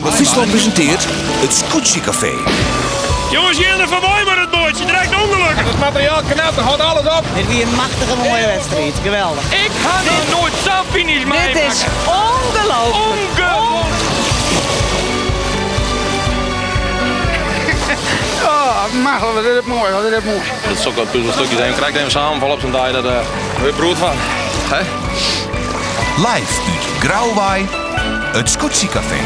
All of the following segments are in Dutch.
Friesland presenteert het Scootsie Café. Jongens, jullie van mooi met het bootje. Direct ongeluk. Het materiaal knapt, er gaat alles op. Dit weer een machtige mooie wedstrijd. Geweldig. Ik ga nog nooit zo'n finish Dit meemaken. is ongelooflijk. Ongelooflijk. Oh, mag, wat is dit mooi, wat is dit mooi. Dat is ook wel puzzelstukjes zijn. Krijg even samenval op zijn dag. Dat uh, weer brood van. Hè? Live uit Grauwwaai, het Scootsie Café.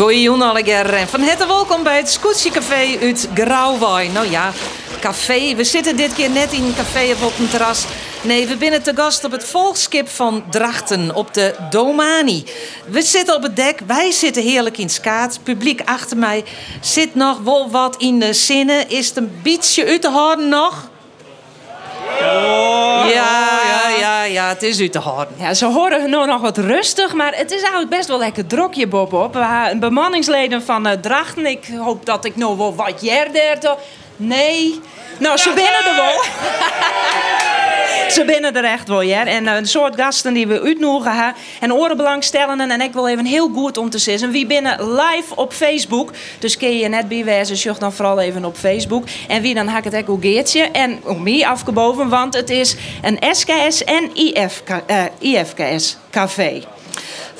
Goeie alleger van harte welkom bij het Scootsie Café uit Grauwwaai. Nou ja, café. We zitten dit keer net in een café of op een terras. Nee, we binnen te gast op het volkskip van Drachten op de Domani. We zitten op het dek, wij zitten heerlijk in skaat. Publiek achter mij zit nog wel wat in de zinnen. Is het een beetje uit te houden nog? Ja, ja, ja, ja, het is uit te houden. Ja, ze horen nu nog wat rustig, maar het is eigenlijk best wel lekker drokje, Bob. Op. We hebben bemanningsleden van eh, Drachten. Ik hoop dat ik nog wel wat toch- Nee. Nou, ze binnen er wel. ze binnen er echt wel, ja. En eh, een soort gasten die we uitnodigen hebben. En orenbelangstellenden. En ik wil even heel goed om te zeggen. Wie binnen live op Facebook. Dus kun je net bijwijzen, zoek dan vooral even op Facebook. En wie dan hak het ook geertje. En om mij afgeboven, want het is een SKS en IFK, eh, IFKS café.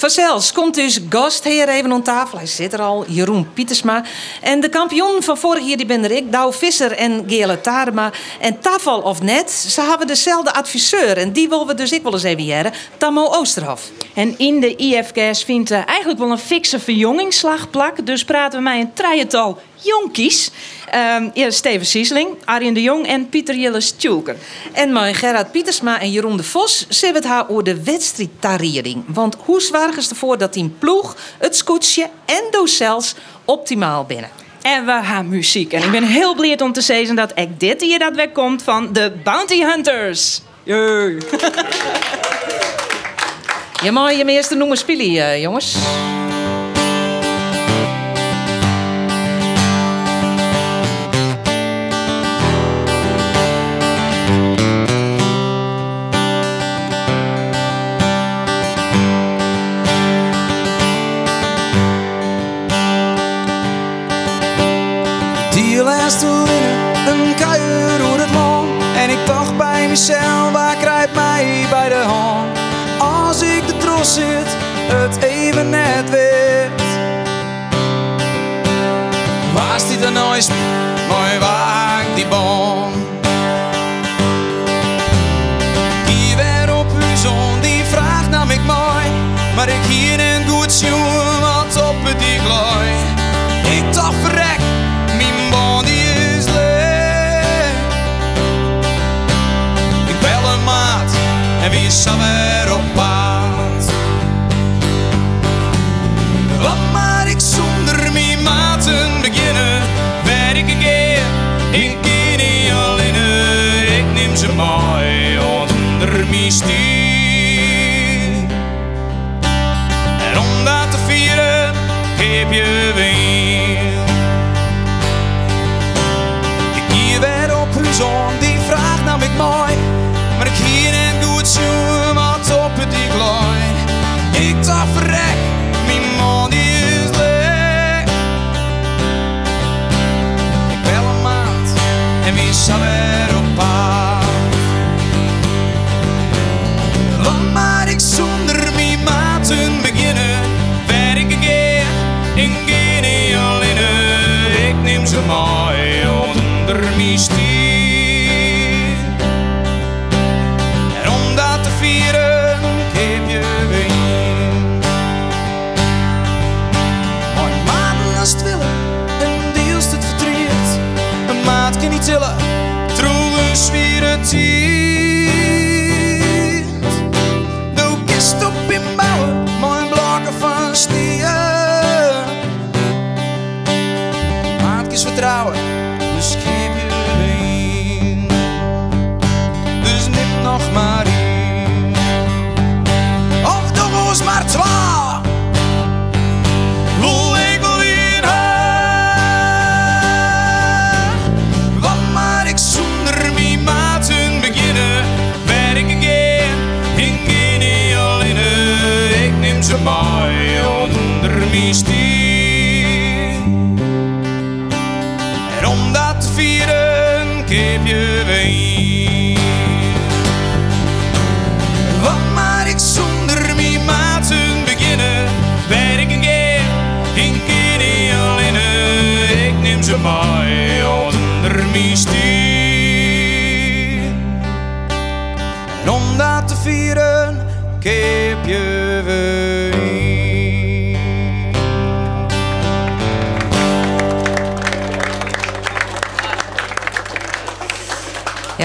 Vanzelfs komt dus gastheer even aan tafel. Hij zit er al, Jeroen Pietersma. En de kampioen van vorig jaar die ben er ik, Douw Visser en Gele Tarema. En Tafel of net, ze hebben dezelfde adviseur. En die willen we dus ik wel eens even jaren, Tammo Oosterhof. En in de IFKS vindt eigenlijk wel een fikse verjongingsslagplak. Dus praten we met een trijental jonkies. Ehm ja, Steven Siesling, Arjen de Jong en Pieter Jilles Tjulker. En mijn Gerard Pietersma en Jeroen de Vos zullen het haar over de wedstrijdtarering. Want hoe zwaar is ervoor dat die ploeg, het scootje en docels optimaal binnen? En we gaan muziek. En ik ben heel blij om te zeggen dat ik dit hier dat weg komt van de Bounty Hunters. Jee. Je mag je eerste noemen spelen, eh, jongens. Die laatste winnen, een kuier door het land. En ik dacht bij mezelf, waar krijgt mij bij zit, het even net weet. Waar staat er eens mooi waar die boom? Die weer op uw zon, die vraagt nam ik mooi. Maar ik hier een goed jongen, wat op het die glooi. Ik dacht verrek, mijn body is leeg. Ik bel een maat en wie is weer op me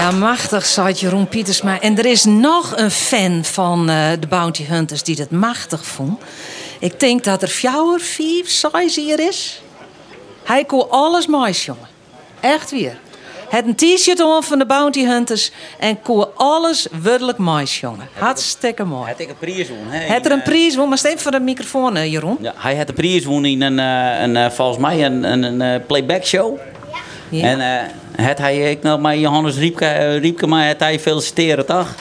Ja, machtig, zei Jeroen Pietersma. En er is nog een fan van eh, de Bounty Hunters die dat machtig vond. Ik denk dat er vier, vijf, zes hier is. Hij kon alles moois, jongen. Echt weer. Het een t-shirt om van de Bounty Hunters en kon alles wuddelijk moois, jongen. Hartstikke mooi. Had ik een prijs won. hè, Het er een eh, prijs, maar steeds voor de microfoon, eh, Jeroen. Ja, hij had de prijs won in een, een, volgens mij een, een, een playback show. Ja. En had hij ik nog maar Johannes Riepke, eh, Riepke maar had hij feliciteren toch?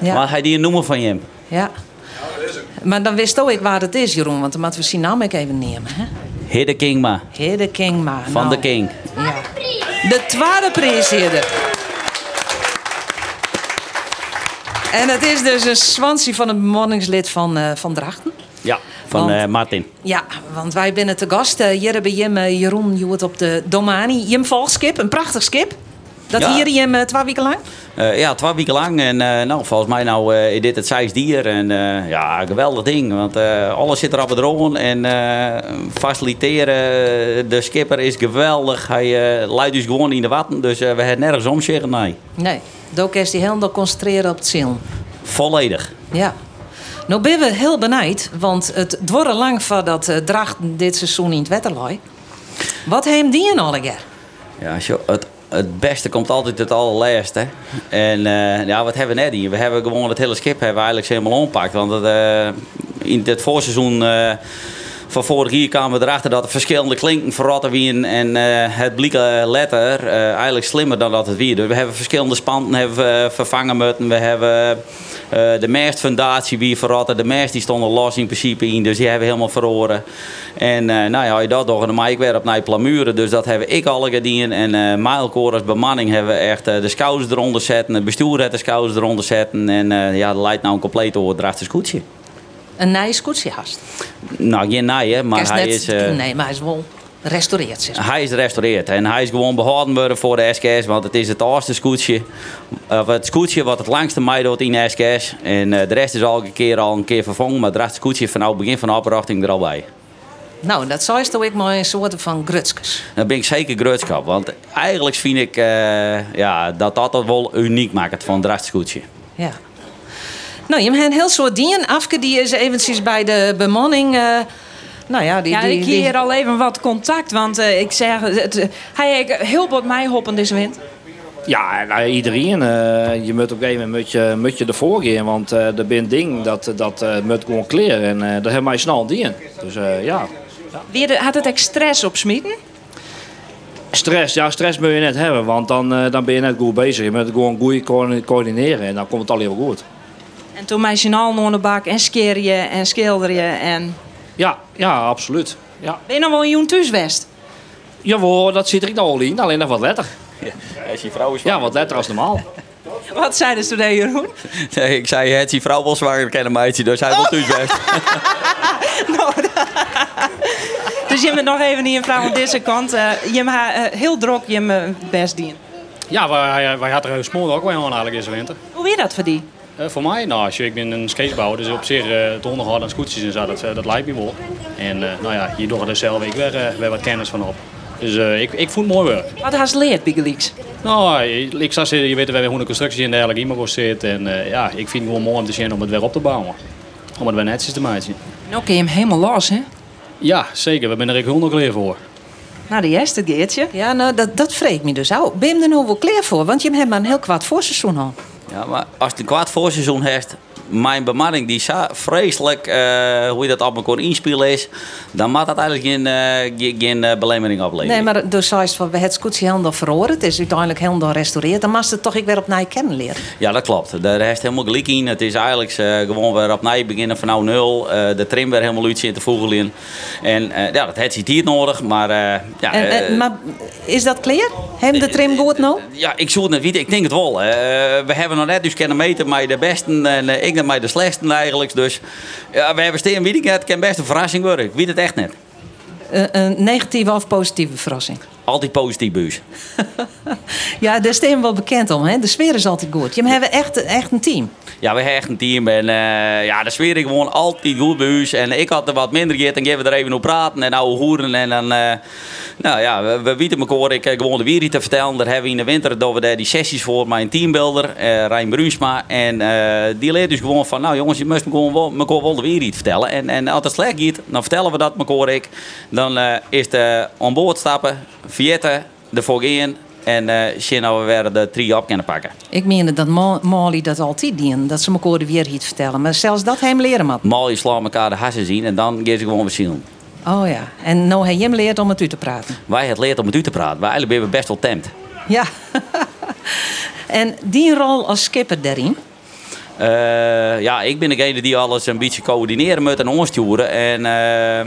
ja. Maar hij die een noemer van je. ja. Maar dan wist ook ik waar het is, Jeroen, want dan moeten we zijn naam ook even nemen. Hè? Hidde Kingma Heer de King maar. van nou. de King. Ja. De tweede prijs hier. En het is dus een Swansea van een bemanningslid van, eh, van Drachten. Ja, van Want- eh, Martin. Ja, want wij binnen te gast. eh, hier hebben Jim, eh, Jeroen, op de Domani. Jim Valskip, een prachtig skip. Dat Ja. hier Jim eh, twee weken lang. Eh, ja, twee weken lang. En eh, nou, volgens mij nou, eh, is dit het zes dier. En eh, ja, geweldig ding. Want eh, alles zit er op het roon. En eh, faciliteren, de skipper is geweldig. Hij eh leidt dus gewoon in de watten. Dus eh, we hebben nergens om zeggen, nee. Nee, Dook is die helemaal concentreren op het ziel. Volledig. Ja. Nou ben we heel benijd, want het dwarre lang voordat uh, Drachten dit seizoen in het wetterlooi. Wat heeft die een alleger? Ja, zo, het, het beste komt altijd het allerlaatste. En eh, ja, wat hebben we net hier? We hebben gewoon het hele schip hebben we eigenlijk helemaal ompakt. Want het, eh, in het voorseizoen eh, van vorig jaar kwamen we erachter dat er verschillende klinken verrotten wien. En eh, het bleek eh, letter eh, eigenlijk slimmer dan dat het weer. Dus we hebben verschillende spanten hebben we vervangen moeten. We hebben eh, de mestfundatie wie verrotten. De mest die stonden los in principe in. Dus die hebben we helemaal verloren. En eh, nou ja, je dat toch. Maak ik weer op naar plamuren. Dus dat hebben ik alle gedaan. En eh Mijlkoor als bemanning hebben we echt eh, de schouders eronder zetten. Het bestuur heeft de schouders eronder zetten. En eh, ja, dat leidt nou een compleet overdracht scootje. Een nieuwe scootjehast. Nou, geen hè, maar hij net- is... eh, Nee, maar hij is wel restaureerd. zeg maar. hij is gerestaureerd en hij is gewoon behouden worden voor de SKS, want het is het oudste scootje. Of het scootje wat het langste meedoet in de SKS. En eh, de rest is elke keer al een keer vervangen, maar het scootje vanaf het begin van de oprachting er al bij. Nou, dat zou toch ik maar een soort van grutskes. Dan ben ik zeker grootschap, want eigenlijk vind ik eh, ja, dat dat wel uniek maakt van het drachtscootje. Ja. Nou, je hebt een heel soort dingen. Afke die is eventjes bij de bemanning. eh, nou ja, die, Ja, ik die- hier al even wat contact, want eh, ik zeg, het, eh, hij heeft heel wat mij hoppen deze wind. Ja, nou, iedereen. eh, je moet op een gegeven moment moet je, moet je ervoor gaan. Want eh er zijn ding dat, dat eh, moet gewoon kleren. En eh daar hebben wij snel die in. Dus eh, ja. De- had het echt stress op smieten? Stress, ja, stress moet je net hebben. Want dan, eh, dan ben je net goed bezig. Je moet het gewoon goed co- coördineren. En dan komt het al heel goed. En toen mij zijn al naar de bak en skeer je en schilder je. En... Ja, ja, absoluut. Ja. Ben je nog wel een joen thuiswest? Jawel, dat zit er al in. Alleen nog wat letter. Als die vrouw is Ja, wat letter als normaal. Wat zeiden ze toen, Jeroen? Nee, ik zei, het die vrouw wel zwanger kennen meidje, dus hij wil thuis best. Dus je bent nog even niet een vrouw aan deze kant. eh, je hebt haar, eh, heel druk je hebt best dien. Ja, wij, wij hadden er smoor ook wel aan eigenlijk deze winter. Hoe weer dat voor die? Eh, voor mij, nou, als je, ik ben een skatebouwer, dus op zich eh, het onderhouden aan scootjes en zo, dat, eh, dat lijkt me wel. En eh, nou ja, hier doen we er zelf ik weer, weer wat kennis van op. Dus eh, ik, ik vond het mooi werk. Wat had je leerd, Biggelix? Nou, ik, ik zou zeggen, je weet wel hoe de constructie en dergelijke iemand zit. En eh, ja, ik vind het gewoon mooi om te zien om het weer op te bouwen. Om het weer netjes te maken. Nou kun je hem helemaal los, hè? Ja, zeker. We zijn er ook honderd klaar voor. Nou, de eerste Geertje. Ja, nou, dat, dat vreet me dus ook. Ben je er nou wel klaar voor? Want je hebt maar een heel kwaad voorseizoen al. Ja, maar als het een kwart voorseizoen heeft, mijn bemanning die vreselijk, eh, hoe je dat op elkaar inspelen is, dan mag dat eigenlijk geen, eh, geen, eh, belemmering opleveren. Nee, maar dus zei van we het scootje helemaal verhoren. Het is uiteindelijk helemaal gerestaureerd. Dan mag het toch ik weer opnieuw kennen leren. Ja, dat klopt. Daar is helemaal gelijk in. Het is eigenlijk gewoon weer opnieuw beginnen van nou nul. De trim weer helemaal uit zitten voegen. En eh, ja, dat heeft hier nodig, maar ja... En, en- maar is dat clear? Hem de trim goed nou? Ja, ik zou het niet weten. Ik denk het wel. We hebben nog net dus kunnen meten met de besten en ik net met de slechtsten eigenlijk. Dus ja, we hebben steen ik het kan best een verrassing worden. Ik weet het echt net. Eh, een negatieve of positieve verrassing? Altijd positief buis. Ja, daar is hem wel bekend om. Hè? De sfeer is altijd goed. Je hebben echt, echt een team. Ja, we hebben echt een team en eh, ja, de sfeer is gewoon altijd goed ons. En ik had er wat minder gehad en geven we er even op praten en ouwe hoeren. En dan, eh, nou ja, we, we weten elkaar. Ik heb gewoon de weer te vertellen. Daar hebben we in de winter doen we daar die sessies voor mijn teambuilder, eh Rijn Brunsma. En eh, die leert dus gewoon van, nou jongens, je moet gewoon wel, elkaar wel de weer iets vertellen. En, en als het slecht gaat, dan vertellen we dat elkaar ik. Dan eh, is het eh, aan boord stappen, vietten, ervoor gaan. En eh zien we weer de drie op kunnen pakken. Ik meende dat Ma- Molly dat altijd dien. Dat ze elkaar de weer iets vertellen. Maar zelfs dat hem leren moet. Mal slaan elkaar de hassen zien en dan gaan ze gewoon zien. Oh ja. En nou hij hem leert om met u te praten. Wij het leert om met u te praten. Wij eigenlijk ben we best wel tempt. Ja. en die rol als skipper daarin. Eh, ja, ik ben degene die alles een beetje coördineren moet en aansturen. En eh,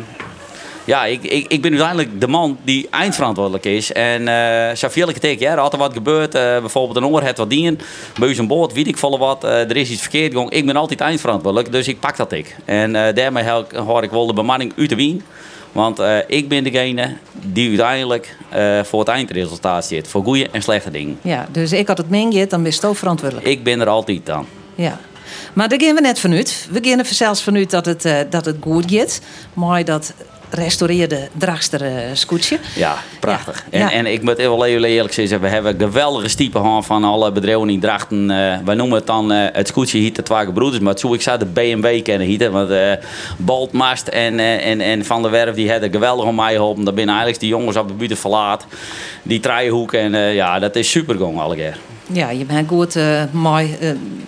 ja, ik, ik, ik ben uiteindelijk de man die eindverantwoordelijk is. En uh, zoveel ik het ja, er had er wat gebeurd. eh, bijvoorbeeld een oor het wat dien. Bij een boord, weet ik volle wat. eh, er is iets verkeerd gegaan. Ik ben altijd eindverantwoordelijk, dus ik pak dat ik. En eh, daarmee hoor ik wel de bemanning uit de wien. Want eh, ik ben degene die uiteindelijk eh, voor het eindresultaat zit. Voor goede en slechte dingen. Ja, dus ik had het meegeet, dan ben je ook verantwoordelijk. Ik ben er altijd dan. Ja. Maar daar gaan we net vanuit. We gaan er zelfs vanuit dat het, eh, dat het goed gaat. Mooi dat restaureerde dragster eh scootje. Ja, prachtig. Ja. En, en ik moet heel eerlijk zeggen, we hebben geweldige stiepen gehad van alle bedrijven die drachten. eh wij noemen het dan eh, het scootje hier de broeders, maar zo ik zou de BMW kennen hier. Want Boltmast en, en, en Van der Werf die hebben geweldig om mij geholpen. Dat binnen eigenlijk die jongens op de buurt verlaat. Die draaihoek en ja, dat is super gong alle keer. Ja, je bent goed mooi,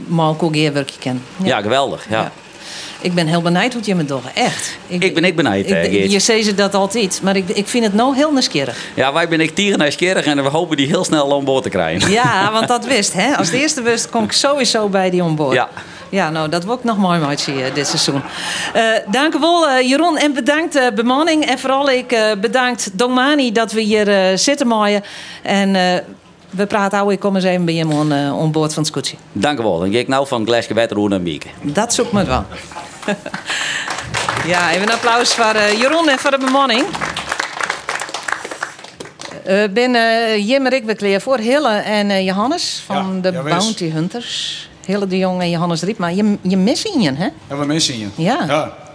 mooi kogeerwerkje kennen. Ja. geweldig. Ja. Ja. Ik ben heel benieuwd hoe je me doen. Echt. Ik ben ik benieuwd, Ik- eh, je zegt ze dat altijd, maar ik, ik vind het nou heel nieuwsgierig. Ja, wij ben ik tegen nieuwsgierig en we hopen die heel snel aan boord te krijgen. Ja, want dat wist, hè. Als de eerste wist, kom ik sowieso bij die onboord. Ja. Ja, nou, dat wordt nog mooi maatje eh, dit seizoen. Eh dank u wel, eh, Jeroen. En bedankt eh, bemanning. En vooral ik eh, bedankt Dongmani dat we hier eh, zitten mooien. En eh, we praten ouwe, ik kom eens even bij hem on, eh, boord van het scootje. Dank u wel. Dan ga ik nou van water naar een bieken. Dat zoekt me wel. ja, even een applaus voor eh, Jeroen en voor de bemanning. Eh binnen Jim en ik voor Hille en Johannes van Ja, de ja. Bounty Hunters. Hille de Jong en Johannes Riepma. Je, je missen je, hè? Ja, we missen je. Ja. ja.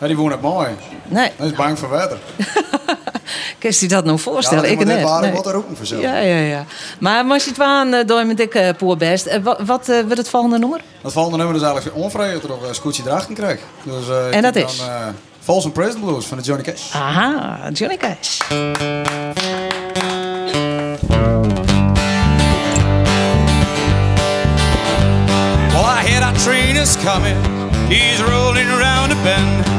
Ja, die woont het mooi. Nee, Hij is bang voor water. kun je je dat nou voorstellen? Ja, ik net. net. Nee. wat er voor zo. Ja, ja, ja. Maar als je het waan, uh, door met ik uh, poor best. Eh, wat wat eh, wordt het volgende nummer? Dat volgende nummer is eigenlijk onvrij dat er uh, Scootje Drachten krijgt. Dus, uh, En dat dan, is? Uh, False Prison Blues van de Johnny Cash. Aha, Johnny Cash. Well, I hear that train is coming. He's rolling around a bend.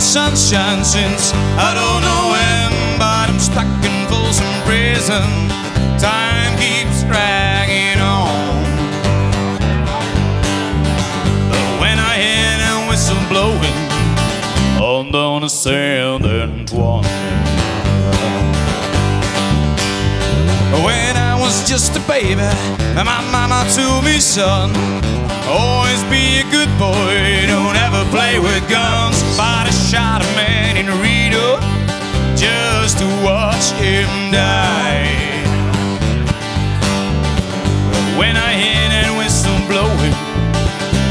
And seen no sunshine since I don't know when. But I'm stuck in Folsom Prison. Time keeps dragging on. But when I hear that whistle blowing on down the San Antonio. When I was just a baby, my mama told me, son, always be a good boy, don't ever play with guns. But I shot a man in Reno just to watch him die. When I hear that whistle blowing,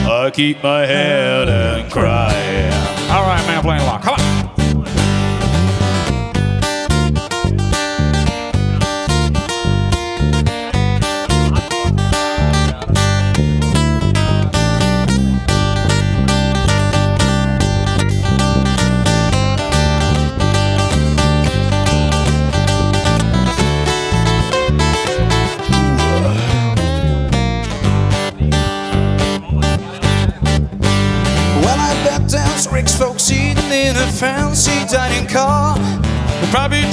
I keep my head and cry. All right, man, playing along. Come on.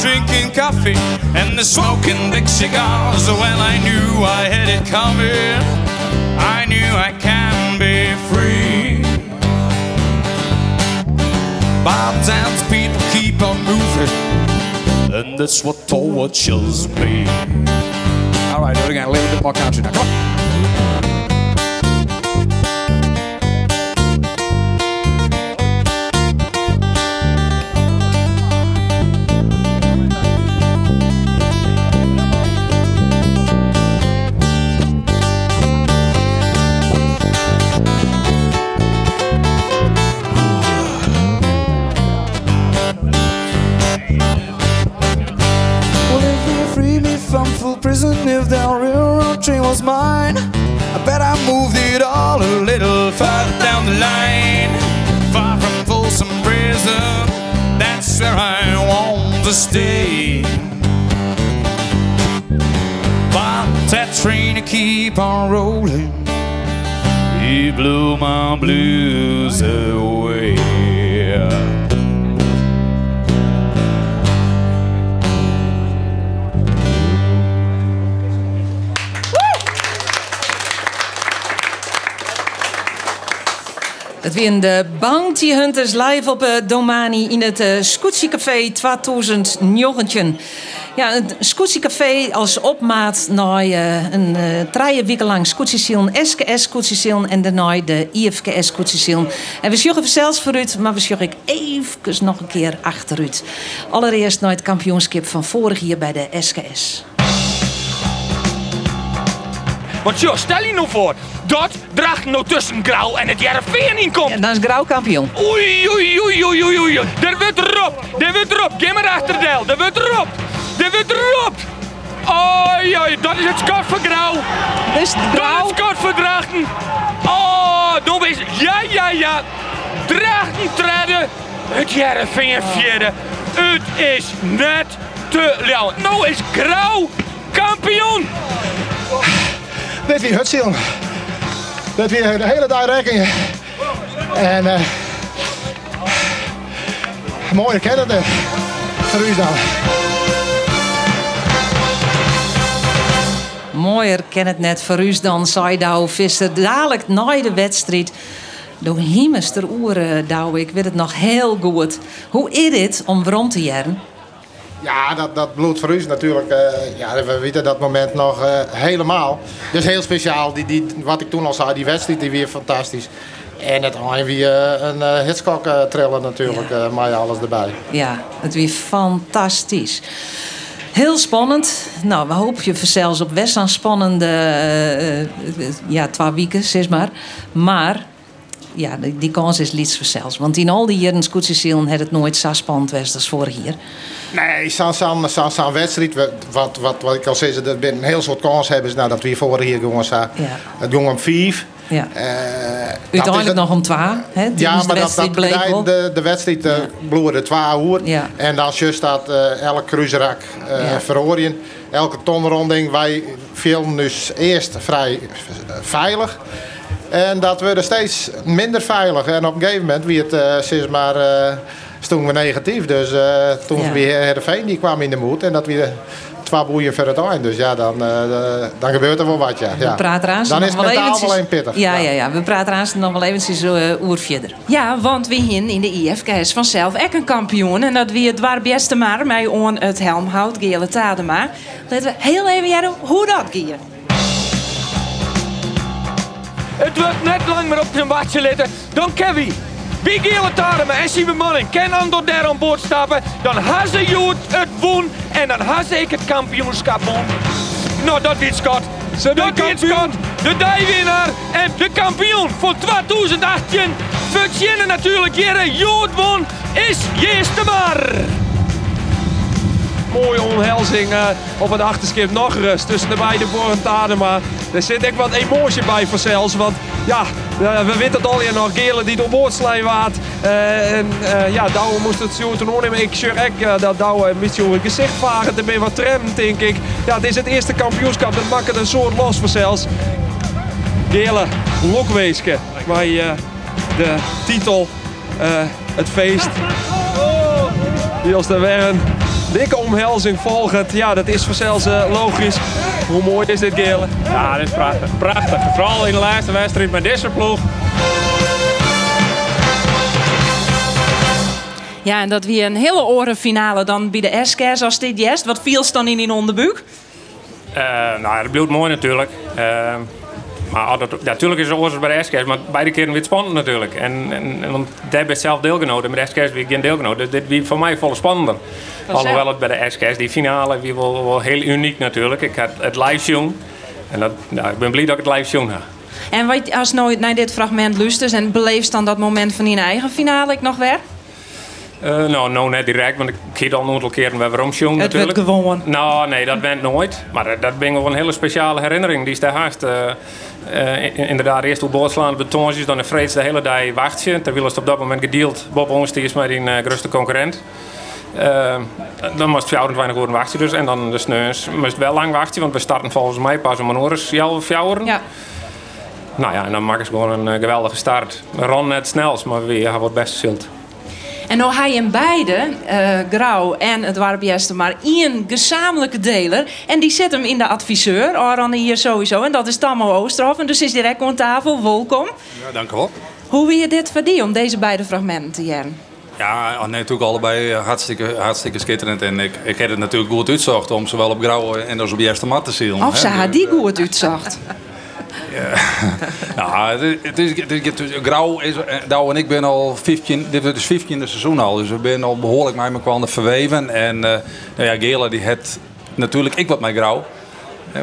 Drinking coffee and they're smoking big cigars. Well, I knew I had it coming. I knew I can be free. By times people keep on moving, and that's what tortures me. All right, do it again. A little bit more country now. Come on. Train was mine, I bet I moved it all a little further down the line. Far from Folsom Prison, that's where I want to stay. But that train to keep on rolling, he blew my blues away. De Bounty Hunters live op uh, Domani in het uh, Café 2019. Ja, het Scootsie Café als opmaat naar uh, een uh, drie weken lang Scootsie SKS Scootsie en daarna de IFKS Scootsie En we zorgen zelfs voor u, maar we zorgen even nog een keer achteruit. Allereerst naar het kampioenschap van vorig jaar bij de SKS. Want joh, stel je nou voor dat Drachten nou tussen Grauw en het Jereveen in komt. En dan is Grauw kampioen. Oei, oei, oei, oei, oei, oei. Daar wordt erop. Daar wordt erop. Geef maar achterdeel. Daar wordt erop. Daar wordt erop. Oei, oei. Dat is het skot voor Grauw. Grauw? Dat is het skot voor Drachten. Oh, nou is... Ja, ja, ja. Drachten treden. Het Jereveen vierde. Het is net te lauw. Nou is Grauw kampioen. Dit weer Hutsil. Dit weer de hele dag rekening. En uh, mooie kennen het. Voor u dan. Mooier ken het net voor u dan, zei Douw Visser. Dadelijk na de wedstrijd. Door Hiemester oeren, Douw. Ik weet het nog heel goed. Hoe is het om rond te jaren? Ja, dat, dat bloed voor u is natuurlijk. Uh, ja, we weten dat moment nog uh, helemaal. Dus heel speciaal. Die, die, wat ik toen al zei, die wedstrijd die weer fantastisch. En het weer uh, een uh, Hitchcock trillen natuurlijk, ja. maar ja, alles erbij. Ja, het weer fantastisch. Heel spannend. Nou, we hopen je zelfs op West aan spannende ja, twee weken, zeg maar. Maar ja, die, die kans is liets zelfs. Want in al die jaren scootsezielen had het nooit zo spannend geweest als vorig jaar. Nee, zo'n zo, zo, zo wedstrijd, wat, wat, wat ik al zei, dat een heel soort kans hebben. Nou, dat we vorig jaar gewoon zo. Ja. Het ging om vijf. Ja. Uh, Uiteindelijk nog om twee. Hè? Ja, maar dat, dat de, de, de wedstrijd uh, ja. twee uur. Ja. En dan just dat uh, elk cruiserak uh, ja. verhoren. Elke tonronding. Wij filmen dus eerst vrij veilig. En dat we er steeds minder veilig. En op een gegeven moment wie het uh, sinds maar uh, stonden we negatief. Dus uh, toen ja. weer Heerenveen die kwam in de moed. En dat weer twee boeien verder aan. Dus ja, dan, dan gebeurt er wel wat. Ja. We praten dan is het mentaal eventjes... wel een pittig. Ja, ja, ja. we praten eraan nog wel eventjes uh, oer verder. Ja, want we hin in de IFK's vanzelf ook een kampioen. En dat wie het waar beste maar mij on het helmhout Gele Tadema. Laten we heel even jaren hoe dat gaat. Het wordt net lang meer op zijn watje letten. Dan Kevin. Wie gele taren en we mannen kan dan door daar aan boord stappen. Dan has ze Joet het woen en dan has ik het kampioenschap won. Nou, dat is Scott. Dat is Scott. De dijwinnaar en de kampioen voor 2018. Vertjennen natuurlijk Jere Joet won is Jeeste maar mooie omhelzing uh, op het achterskip. Nog rust tussen de beide Born Tadema. Er zit ook wat emotie bij voor zelfs. Want ja, uh, we weten het al hier nog. Gele die door boord slaan waard. Uh, en ja, Douwe moest het zo toen nemen. Ik zeg ook dat Douwe een gezicht varen. Er ben wat trem, denk ik. Ja, het is het eerste kampioenschap. Dat maakt het een soort los voor zelfs. Gele Lokweeske. Waar je de titel eh, het feest. Er weer een dikke omhelzing volgt. Ja, dat is vanzelfs uh, logisch. Hoe mooi is dit, Gele? Ja, dit is prachtig. Prachtig. Vooral in de laatste wedstrijd met deze ploeg. Ja, en dat weer een hele orenfinale dan bij de SKS als dit jest. Wat viel dan in in onderbuik? Uh, nou, dat blijft mooi natuurlijk. Uh, maar dat, natuurlijk is het oorzaak bij de SKS, maar beide keren weer spannend natuurlijk. En, en, want daar ben zelf deelgenomen, met de SKS weer geen deelgenomen. Dus dit wie voor mij volle spannender. Alhoewel het bij de SKS, die finale, wie wel, wel heel uniek natuurlijk. Ik had het live zien. En dat, nou, ik ben blij dat ik het live zien heb. En wat als nooit naar dit fragment luistert en beleefst dan dat moment van je eigen finale ik nog weer? Uh, nou, nou net direct, want ik heb al nog een keer bij waarom jong Het natuurlijk. werd gewoon. Nou, nee, dat went nooit. Maar uh, dat ben wel een hele speciale herinnering. Die is daar haast. Uh, inderdaad, eerst op boodslaan betonsjes, dan een vrees de hele dag wachtje. Terwijl het op dat moment gedeeld. Bob Onst is met een grootste concurrent. dan moest het 24 uur wachten dus. En dan de sneus moest wel lang wachten, want we starten volgens mij pas om een uur, uur. Ja. Nou ja, en dan maak ik gewoon een geweldige start. Ron net snels, maar weer wordt best zilt. En nou hij in beide, uh, Grauw en het Warbieste, maar één gezamenlijke deler. En die zet hem in de adviseur, Aran hier sowieso. En dat is Tammo Oosterhof. En dus is direct aan tafel. Welkom. Ja, dank u wel. Hoe wil je dit verdienen om deze beide fragmenten te jaren? Ja, nee, natuurlijk allebei hartstikke, hartstikke schitterend. En ik, ik heb het natuurlijk goed uitzocht om zowel op Grauw en als op Jeste Mat te zien. Of ze had die goed uitzocht. nou, het is, het is, het is, Grauw is, Douw en ik ben al 15, dit is het 15 seizoen al, dus we zijn al behoorlijk met elkaar verweven. En uh, nou ja, Gela die het natuurlijk ik wat met Grauw.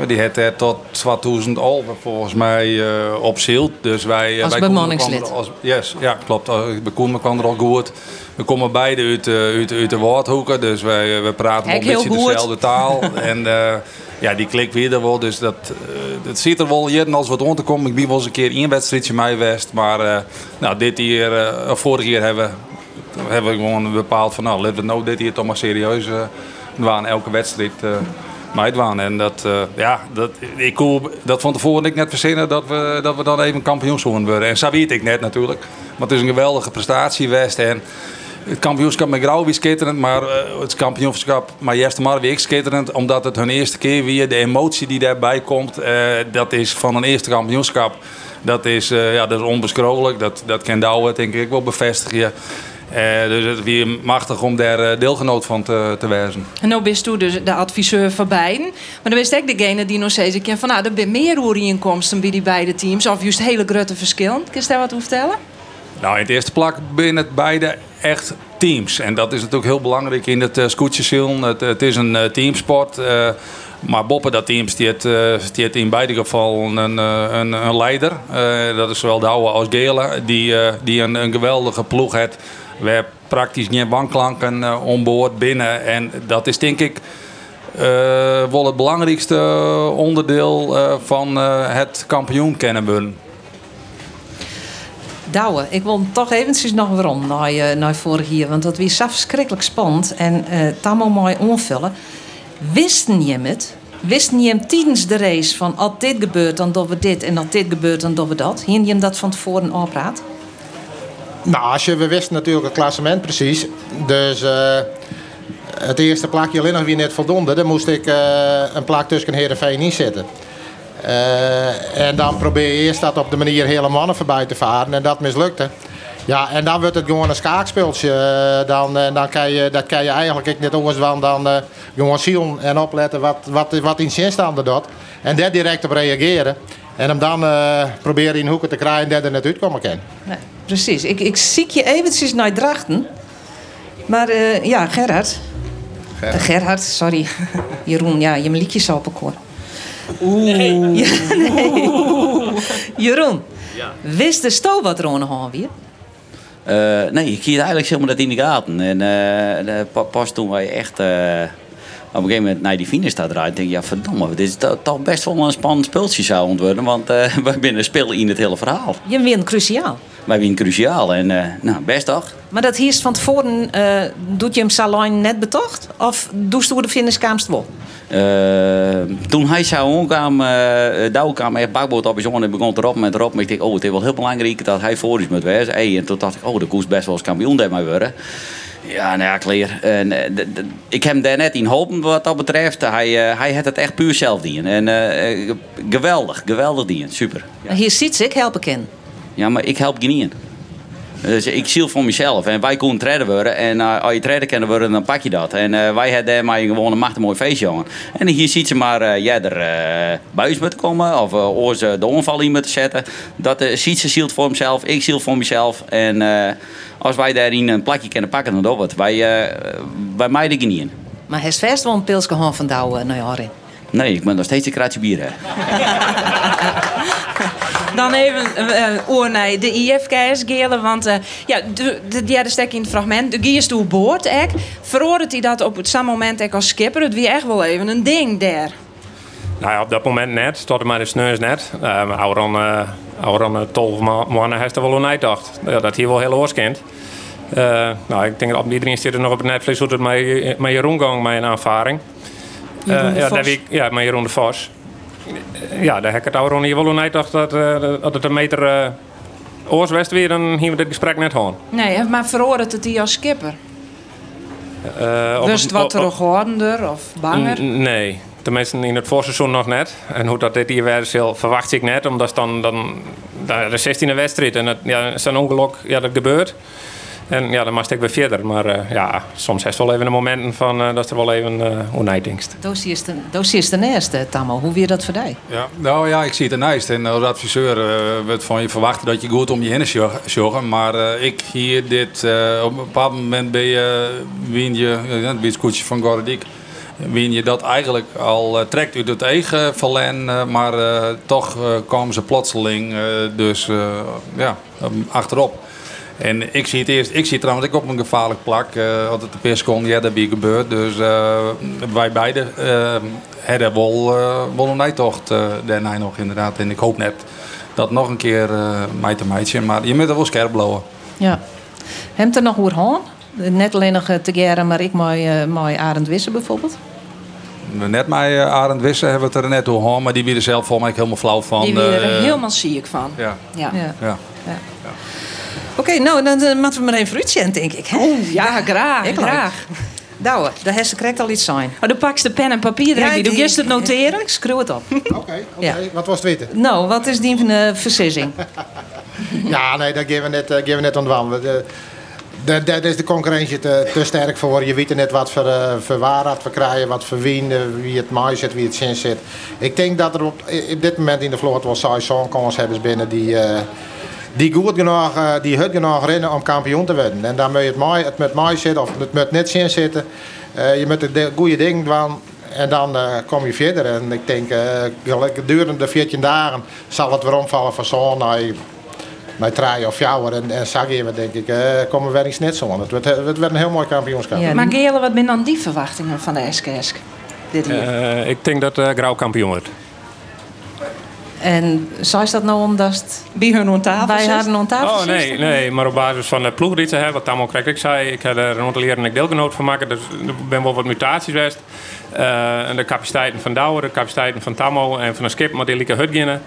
Die had het tot 2011 volgens mij uh, op ziel. Dus wij, als wij bemanningslid. Als, yes, ja, klopt. We komen kwam er al goed. We komen beide uit, uit, uit de woordhoeken, dus wij, we praten een beetje goed. dezelfde taal. en uh, ja, die klik weer er wel. Dus dat, uh, dat ziet er wel hier als wat rond te komen. Ik ben wel eens een keer één wedstrijdje mij west. Maar uh, nou, dit hier, uh, vorig jaar hebben, hebben we gewoon bepaald van nou, laten we nou dit hier toch maar serieus doen. Elke wedstrijd meidwaan. En dat, uh, ja, dat, ik kon dat van tevoren ik net verzinnen dat we, dat we dan even kampioen zouden worden. En zo weet ik net natuurlijk. Maar het is een geweldige prestatie geweest. En het kampioenschap met Grauw weer schitterend, maar uh, het kampioenschap maar Jeste maar weer schitterend. Omdat het hun eerste keer weer, de emotie die daarbij komt, uh, dat is van een eerste kampioenschap. Dat is, uh, ja, dat is onbeschrolijk. Dat, dat kan Douwe denk ik wel bevestigen. Dus het is weer machtig om daar deelgenoot van te, te. En nu bent u dus de adviseur van beiden. Maar dan ben ik degene die nog steeds kent van... nou, er zijn meer inkomsten bij die beide teams. Of juist hele grote verschillen. Kun je daar wat over vertellen? Nou, in het eerste plak binnen beide echt teams. En dat is natuurlijk heel belangrijk in het uh. Het, is een uh, teamsport. Uh, maar Boppen, dat teams, die heeft, die in beide gevallen een, een, een leider. dat is zowel Douwe als Gele, die, die een, een geweldige ploeg heeft. We hebben praktisch geen wanklanken onboord binnen. En dat is denk ik wel het belangrijkste onderdeel van het kampioen kennen Ik wil toch eventjes nog waarom naar, naar vorig jaar. Want dat was zo verschrikkelijk spannend. En uh, het mooi onvullen. Wisten je het? Wisten je hem tijdens de race van als dit gebeurt, dan doen we dit. En als dit gebeurt, dan doen we dat. Hien je dat van tevoren opraad? Nou, als je, we wisten natuurlijk het klassement precies. Dus uh, het eerste plakje alleen nog weer net voldoende. Dan moest ik uh, een plak tussen Heerenveen inzetten. Uh, en dan probeer je eerst dat op de manier hele mannen voorbij te varen. En dat mislukte. Ja, en dan wordt het gewoon een schaakspeltje. Dan, dan kan je, dat kan je eigenlijk ik net anders dan, dan uh, gewoon zien en opletten wat, wat, wat in zin staande doet. En daar direct op reageren. En hem dan uh, proberen in hoeken te krijgen dat er net uitkomen kan. Nee, precies. Ik, ik zie je eventjes naar Drachten. Maar uh, ja, Gerard. Gerard. Gerard, sorry. Jeroen, ja, je liedjes op elkaar. Oeh. Nee. Ja, nee. Jeroen, ja. wist de sto wat er aan weer? Uh, nee, ik hield eigenlijk helemaal dat in de gaten. En uh, pas toen wij echt uh, op een gegeven moment naar die finish staat rijden, denk ik, ja verdomme, dit is toch best wel een spannend speeltje zou ontworpen. Want wij binnen spelen in het hele verhaal. Je wint cruciaal. Wij winnen cruciaal en nou, best toch. Maar dat hier van tevoren, doet je hem salon net betocht? Of doest u de finish kaamst wel? Uh, toen hij zou omkwam, uh, daar kwam echt bakboord op en begon te roppen met erop. Maar ik dacht, oh, het is wel heel belangrijk dat hij voor is moet wezen. Hey, en toen dacht ik, oh, de koers best wel eens kampioen daarmee worden. Ja, nou ja. En, ik heb hem daar net in hopen wat dat betreft. Hij, uh, hij had het echt puur zelf dienen. En geweldig, geweldig dienen. Super. Ja. Hier ziet ze, ik help ik in. Ja, maar ik help geen dus ik ziel voor mezelf. En wij konden treden worden. En uh, als je treden kunnen worden, dan pak je dat. En uh, wij hebben maar gewoon een machtig mooi feestje aan. En hier ziet ze maar uh, ja, er uh, buis te komen. Of uh, oors de onval in te zetten. Dat ziet ze zielt voor hemzelf. Ik ziel voor mezelf. En als wij daarin een plakje kunnen pakken, dan doen we het. Wij, wij mij er niet in. Maar hij is vast wel een pilsje van Douwe naar jaren. Nee, ik ben nog steeds een kratje bier. Dan even uh, oor naar de IFK's gelen. Want uh, ja, de, de derde stek in het fragment. De Giers toe boord. Veroordeelt hij dat op het moment ik als skipper? Het wie echt wel even een ding daar. Nou ja, op dat moment net. Tot maar de sneus net. Uh, ouder dan, uh, ouder dan 12 maanden heeft er wel een uitdacht. Ja, dat hier wel heel oorskent. Uh, nou, ik denk dat iedereen zit er nog op het netvlees hoe het met, met Jeroen gang met een ervaring. Uh, ja, dat ik, ja, met Jeroen de Vos ja, daar heb ik het hier wel niet dacht dat, uh, dat het een meter uh, oorswest weer, dan hier we dit gesprek net gewoon. Nee, maar veroordeelt het die als skipper? Uh, dus wat er geworden of banger? Nee, tenminste in het voorseizoen nog net. En hoe dat dit hier weer is, verwacht ik net, omdat dan, dan, dan de 16e wedstrijd en het, ja, een ongeluk, ja, dat gebeurt. En ja, dan mag ik weer verder. Maar uh, ja, soms heeft het wel even een momenten van uh, dat er wel even uh, oneitingst. Doos is de eerste, Tammo. Hoe weer dat voor jou? Ja, nou ja, ik zie het ernaast. En als adviseur uh, wordt van je verwachten dat je goed om je heen zorgen. Maar ik hier dit, op een bepaald moment ben je, win je, het bietskoetje van Gordik. Wien je dat eigenlijk al trekt uit het eigen verlen, maar toch komen ze plotseling dus ja, achterop. En ik zie het eerst, ik zie trouwens ik op een gevaarlijk plak. Uh, altijd de pers kon, ja, dat is gebeurd. Dus uh, wij beiden uh, hebben wel, uh, wel een nijtocht uh, daarna nog inderdaad. En ik hoop net dat nog een keer uh, mij te meidje. Maar je moet er wel scherp blowen. Ja. Hebt er nog hoe gaan? Net alleen nog te geren, maar ik met, met Arend Wissen bijvoorbeeld? Net met Arend Wissen hebben we het er net hoe gaan, maar die weer er zelf voor mij helemaal flauw van. Die weer er helemaal ziek van. Ja. ja. ja. ja. ja. Oké, nou, dan uh, moeten we maar even fruitje denk ik. Oh, ja, graag. Ik graag. Douwe, de hersen krijgt al iets zijn. Maar dan pak je de pen en papier ja, Doe je het noteren? Ik screw het op. Oké, okay, ja. wat was het weten? Nou, wat is die van de versissing? ja, nee, daar geven we net, uh, geven we net aan de Daar is de concurrentie te, te, sterk voor. Je weet net wat voor, uh, voor waarheid we krijgen, wat voor wien, uh, wie het mooi zit, wie het zin zit. Ik denk dat er op, op dit moment in de vloot wel saai zo'n hebben binnen die... Die goed genoeg, uh, die hut genoeg rennen om kampioen te worden. En dan moet je het, mooi, het met mij zitten of het met net zin zitten. Uh, je moet de goede dingen doen en dan uh, kom je verder. En ik denk, gedurende 14 dagen zal het weer omvallen van zo'n naar, naar drie of jouwer. En, en zag je, denk ik, komen we weer eens net zo. Het wordt, het wordt een heel mooi kampioenschap. Ja, maar Gele, wat zijn dan die verwachtingen van de SKS? Dit hier? ik denk dat uh, Grauw kampioen wordt. En zou dat nou omdat bij hun aan tafel Bij haar aan tafel Oh nee, nee, maar op basis van de ploegrieten, wat Tammo kreeg ik zei, ik heb er een aantal jaren een deelgenoot van maken, dus er ben wel wat mutaties geweest. Uh, en de capaciteiten van Douwer, de capaciteiten van Tammo en van de skip, maar die lieke hutginnen.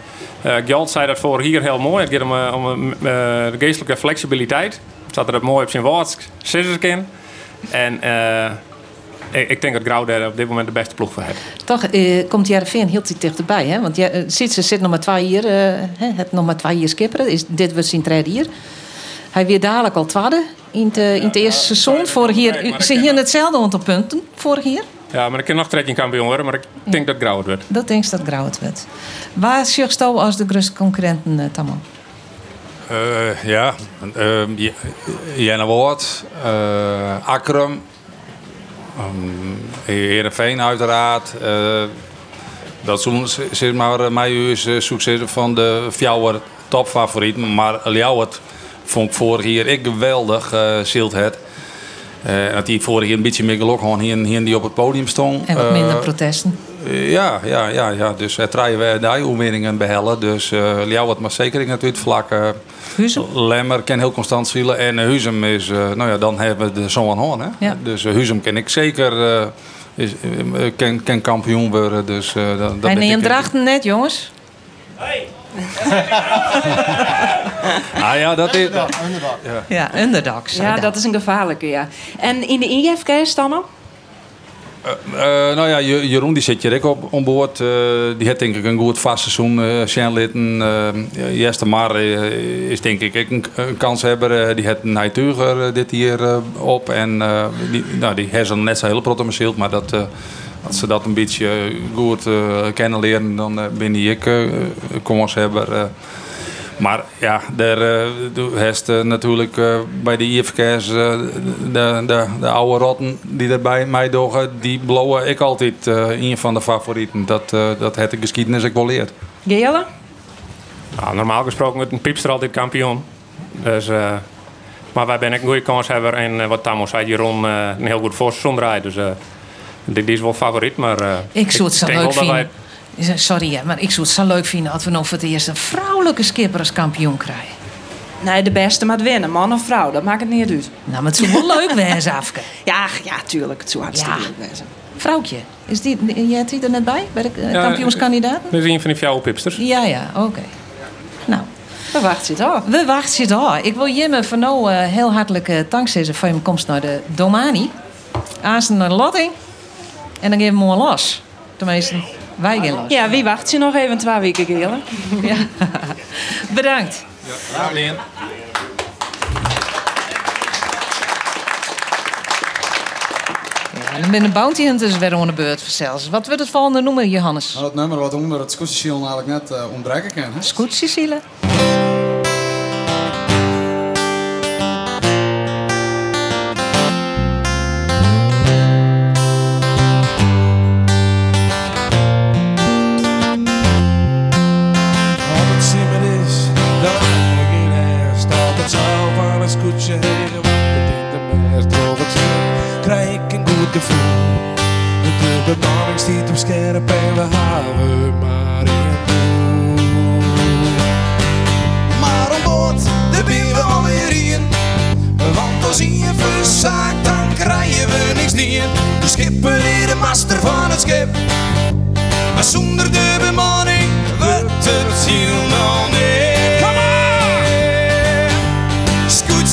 Uh, Gjalt zei dat voor hier heel mooi. Het gaat om, uh, om de geestelijke flexibiliteit. Zat er mooi op zijn woord, scissorkin. En ik denk dat Grauw daar op dit moment de beste ploeg voor heeft. Toch eh, komt Jereveen heel dichterbij. Hè? Want ja, eh, zit, ze zit nog maar twee jaar, uh, het nog maar twee jaar skipperen. Is, dit was zijn tweede hier. Hij weer dadelijk al tweede in het, in het eerste seizoen. Vorig hier, ze hier hetzelfde aantal punten vorig jaar. Ja, maar ik kan nog trekking kampioen worden, maar ik denk dat Grauw het wordt. Dat denk dat Grauw het wordt. Waar zegt je als de grootste concurrenten, uh, Tammo? Uh, ja, uh, Jenne Woord, uh, Akrum, Um, Heerenveen uiteraard. Uh, dat is zeg maar mij is succes van de fjouwer topfavorieten. Maar Ljouwert vond ik vorig jaar ik geweldig zield het. Uh, dat hij vorig jaar een beetje meer geluk had hier, hier die op het podium stond. En wat minder protesten. Ja, ja, ja, ja, dus het rijden we daar oefeningen behellen. Dus uh, Ljouwert maar zeker in het vlak. Huzem? Lemmer ken heel constant zielen. En Huzem is, uh, nou ja, dan hebben we de zo'n hoorn. Hè? Ja. Dus uh, Huzem ken ik zeker uh, is, eh, kan, kan kampioen worden. Dus, eh, dat, dat neemt drachten net, jongens. Ah ja, dat is... Ja. Ja, underdogs. Ja, dat. dat is een gevaarlijke, ja. En in de IFK stammen? Eh, nou ja, Je- Jeroen die zit hier ook op onboord. Eh, die heeft denk ik een goed vast seizoen. Uh, Sjenlitten, uh, Jester Mar eh, is denk ik een, een kanshebber. Eh, die heeft een Nijtuger dit hier eh, op. En eh, die, nou, die heeft net zo heel protemiseeld. Maar dat, eh, als ze dat een beetje goed eh, kennen leren, dan eh, ben ik uh, kanshebber. Eh. Maar ja, daar uh, heeft uh, natuurlijk uh, bij de IFK's de, de, de oude rotten die er bij mij dogen, die blowen ik altijd een van de favorieten. Dat, dat heeft de geschiedenis ik wel leerd. Gele? Nou, normaal gesproken wordt een piepster altijd kampioen. Dus, uh, maar wij zijn ook een goede kanshebber en uh, wat Tammo zei, Jeroen uh, een heel goed voorseizoen draait. Dus die, die, is wel favoriet. Maar, ik zou het zo denk leuk wel dat vinden. Sorry, hè, maar ik zou het zo leuk vinden als we nog voor het eerst een vrouwelijke skipper als kampioen krijgen. Nee, de beste moet winnen, man of vrouw, dat maakt het niet uit. Nou, maar het zou wel leuk wezen, Afke. Ja, ja, tuurlijk, het zou hartstikke ja. leuk wezen. Vrouwtje, is die, jij zit er net bij, bij de ja, kampioenskandidaat? Dat is een van die fjouwe pipsters. Ja, ja, oké. Okay. Nou. We wachten het af. We wachten het af. Ik wil Jimme van nou uh, heel hartelijk uh, dankzeggen voor je komst naar de Domani. Aanstaan naar de Lotting. En dan geven we mooi los. Tenminste, wij gaan los. Ja, wie wacht je nog even twee weken, Gele? ja. Bedankt. Ja, ja En dan ben de Bounty Hunters weer onder de beurt zelfs. Wat wordt het volgende noemen, Johannes? Nou, dat nummer wat onder het scootjesiel eigenlijk net uh, ontbreken kan. Scootjesielen? De bemanning stiet op scherp en we houden maar in Maar om boord, daar ben we alweer in. Want als je verzaakt, dan krijgen we niks neer. De schipper is de master van het schip. Maar zonder de bemanning wordt het helemaal niet.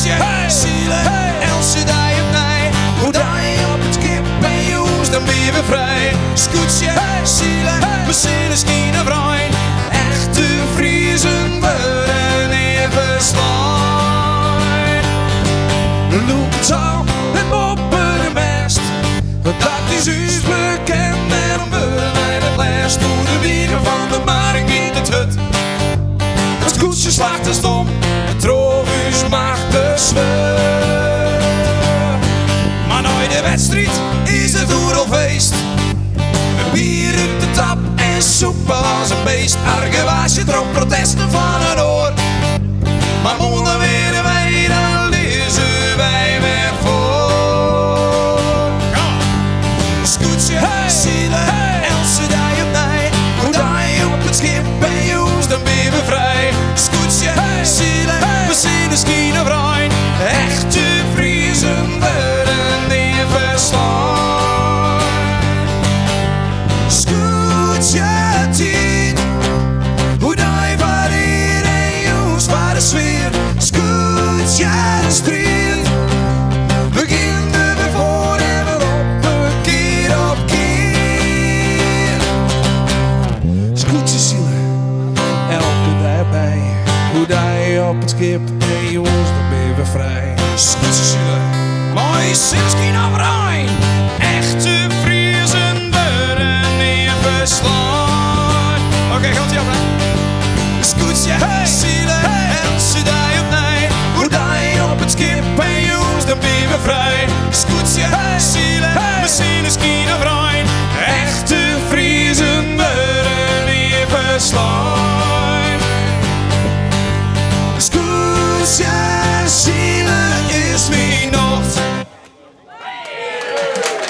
Scootje, hey, zielen, hey. Else, die het mij. Hoe je op het schip en je hoest, dan ben je weer vrij. Scootje, hey, zielen, we zijn een skine vrij. Echte Friesen worden even. Loop het al, het boppermest. Dat is us bekend en om wij het les door de wiegen van de maring in het hut. Het koetsje slaagt de stom, het troogus maakt de Maar nooit de wedstrijd is het oeralfeest. Bier uit de tap en soep als een beest. Argewaasje trok protesten van een oor. Maar morgen weer wij, dan lezen wij weer voor. Scootje, hey, zielen,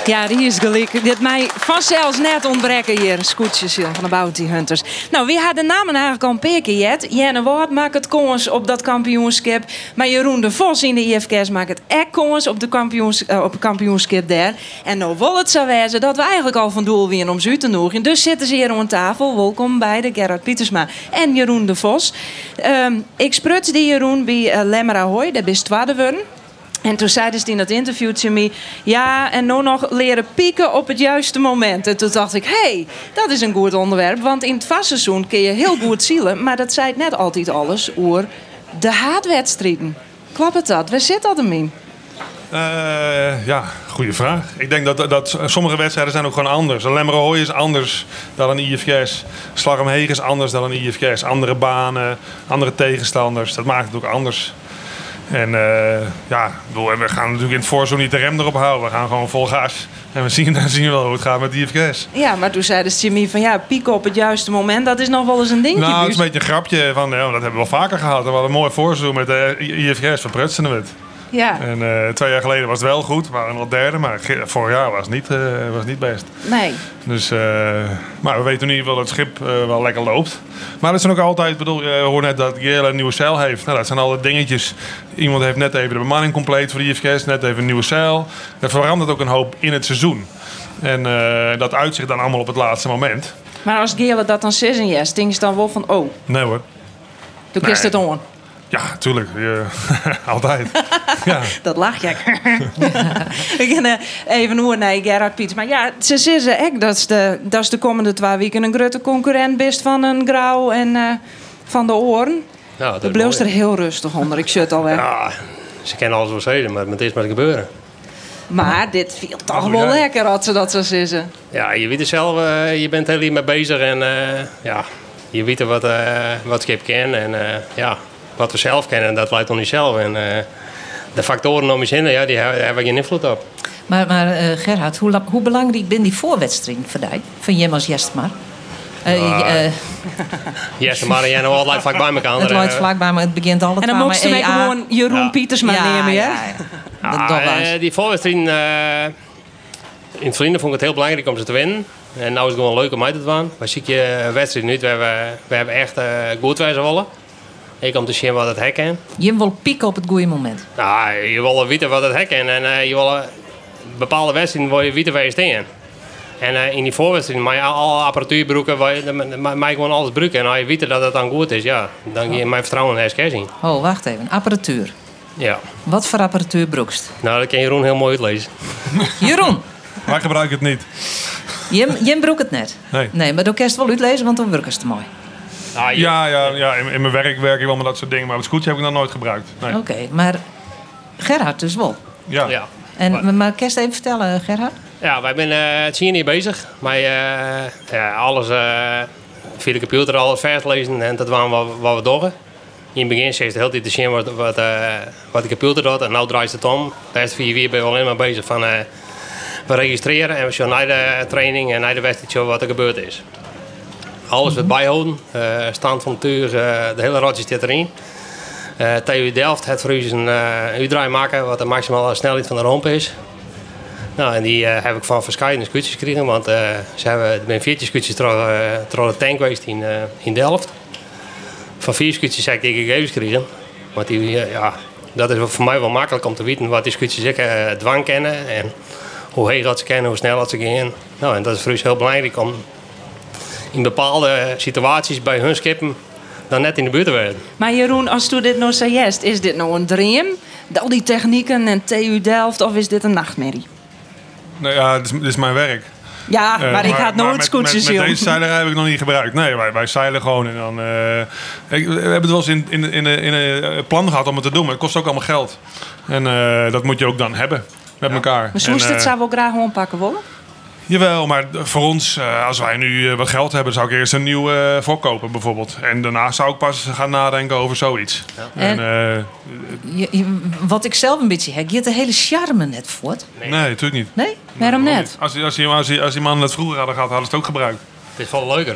Ja, die is gelijk. Dit mij vanzelfs net ontbreken hier. Scootjes van de Bounty Hunters. Nou, wie had de namen eigenlijk al een? Jenne Woord maakt het kans op dat kampioenschap. Maar Jeroen de Vos in de IFK's maakt het echt kans op, de kampioens, eh, op het kampioenschap daar. En nou wil het zo wezen dat we eigenlijk al van doel weer om zu te noegen. Dus zitten ze hier om tafel. Welkom bij de Gerard Pietersma en Jeroen de Vos. Ehm, ik spruts die Jeroen bij uh, Lemmera Hooi. Dat is worden. En toen zeiden ze in dat interview tegen me... ja, en nou nog leren pieken op het juiste moment. En toen dacht ik, hé, hey, dat is een goed onderwerp. Want in het vastseizoen kun je heel goed zielen... maar dat zei net altijd alles over de haatwedstrijden. Klopt het dat? Waar zit dat hem in? Uh, ja, goede vraag. Ik denk dat, dat sommige wedstrijden zijn ook gewoon anders. Lemmerhooi is anders dan een IFKS. Slag is anders dan een IFKS. Andere banen, andere tegenstanders. Dat maakt het ook anders. En uh, ja, we gaan natuurlijk in het voorseizoen niet de rem erop houden. We gaan gewoon vol gas. En we zien, dan zien we wel hoe het gaat met die IFK's. Ja, maar toen zei de Jimmy van ja, pieken op het juiste moment, dat is nog wel eens een dingetje. Nou, het is een beetje een grapje van, ja, dat hebben we wel vaker gehad. We hadden een mooi voorseizoen met de IFK's van Prutsenwit. Ja. En uh, twee jaar geleden was het wel goed, we waren nog derde, maar vorig jaar was het niet, uh, was niet best. Nee. Dus, uh, maar we weten in ieder geval dat het schip wel lekker loopt. Maar het zijn ook altijd, bedoel, je hoort net dat Gele een nieuwe zeil heeft. Nou, dat zijn alle dingetjes. Iemand heeft net even de bemanning compleet voor de IFK's, net even een nieuwe zeil. Dat verandert ook een hoop in het seizoen. En dat uitzicht dan allemaal op het laatste moment. Maar als Gele dat dan zes en yes, denk je dan wel van, oh. Nee hoor. Toen nee. kist het on. Ja, tuurlijk. altijd. ja. Dat lach je. Ik ga even hoe naar Gerard Piets. Maar ja, ze zeggen echt dat is de, dat is de komende twee weken een grote concurrent best van een grauw en uh, van de oren. Ja, dat bleef er heel rustig onder. Ik shut al weg. Ja, ze kennen alles wel zeggen, maar het is maar gebeuren. Maar dit viel toch wel lekker als ze dat zo zeggen. Ja, je weet het zelf, uh, je bent er hier mee bezig en uh, ja, je weet wat, uh, wat Skip kan. En ja, wat we zelf kennen, dat leidt om jezelf. En uh, de factoren om je heen, ja, die hebben we geen invloed op. Maar, maar uh, Gerhard, hoe, hoe belangrijk ben die voorwedstrijd voor jou? Van Jem als Jestmar? Uh, uh, Jestmar en jij nou altijd vlak bij elkaar. Het loopt vlak bij me, het begint altijd En dan moesten we gewoon Jeroen ja. Pietersma ja, nemen, ja? ja, ja. Dat, dat die voorwedstrijd... in het vrienden vond ik het heel belangrijk om ze te winnen. En nou is het gewoon leuk om uit te doen. Maar zie je wedstrijd nu, we hebben, we hebben echt goed wijzen willen. Ik om te zien wat het hek is. Je wil pieken op het goede moment. Nou, je wil weten wat het hek is. En uh, je wil bepaalde wedstrijden wil je weten waar je staat. En uh, in die voorwedstrijd mag je alle apparatuur gebruiken, mag je gewoon alles gebruiken. En als je weet dat het dan goed is, ja, dan ga je mijn vertrouwen in de zien. Oh, wacht even. Apparatuur. Ja. Wat voor apparatuur broekst? Nou, dat kan Jeroen heel mooi uitlezen. Jeroen! Wij gebruiken het niet. Jim, Jim broek het net? Nee. Nee, maar dan het wel uitlezen, want dan werkt het mooi. Ah, ja, ja, ja in, in, mijn werk werk ik wel met dat soort dingen, maar het scootje heb ik nog nooit gebruikt. Nee. Oké, okay, maar Gerhard dus wel? Ja. ja. En, maar, maar kerst even vertellen, Gerhard? Ja, wij zijn uh, het zien hier bezig. Maar uh, ja, alles uh, via de computer, alles vers lezen en dat waren wat, wat we doen. In het begin zei de hele tijd te zien wat, wat, wat de computer doet en nu draait het om. De rest vier weer ben we alleen maar bezig van we registreren en we zien naar de training en naar de wedstrijd wat er gebeurd is. Alles wat bijhouden. Uh, stand van tuur, uh, de hele rotje zit erin. Uh, TU Delft heeft voor u een uh, U-draai maken, wat de maximale snelheid van de romp is. Nou, en die heb ik van verschillende scootjes gekregen, want ze hebben, ben 14 scootjes door de tank geweest in, in Delft. Van vier scootjes heb ik die gegevens gekregen. Want die, ja, dat is voor mij wel makkelijk om te weten wat die scootjes ik dwang kennen en hoe heet dat ze kennen, hoe snel dat ze gaan. Nou, en dat is voor ons heel belangrijk om in bepaalde situaties bij hun skippen dan net in de buurt te werden. Maar Jeroen, als u dit nou zojuist, is dit nou een dream? Al die technieken en TU Delft of is dit een nachtmerrie? Nou ja, dit is, dit is mijn werk. Ja, maar, uh, maar ik ga het nooit scootjes. Met, deze zeiler heb ik nog niet gebruikt. Nee, wij, wij zeilen gewoon en dan... Uh, ik, we hebben het wel eens in, in, in, in een plan gehad om het te doen, maar het kost ook allemaal geld. En uh, dat moet je ook dan hebben met ja. elkaar. Maar moest dit zou wel graag gewoon pakken willen? Jawel, maar voor ons, als wij nu wat geld hebben, zou ik eerst een nieuw uh, voorkopen bijvoorbeeld. En daarna zou ik pas gaan nadenken over zoiets. Ja. En, en je, je, wat ik zelf een beetje heb, je hebt de hele charme net voort. Nee, nee natuurlijk niet. Nee? Waarom nee, net? Als, als, die, als, die, als die man het vroeger hadden gehad, hadden ze het ook gebruikt. Het is veel leuker.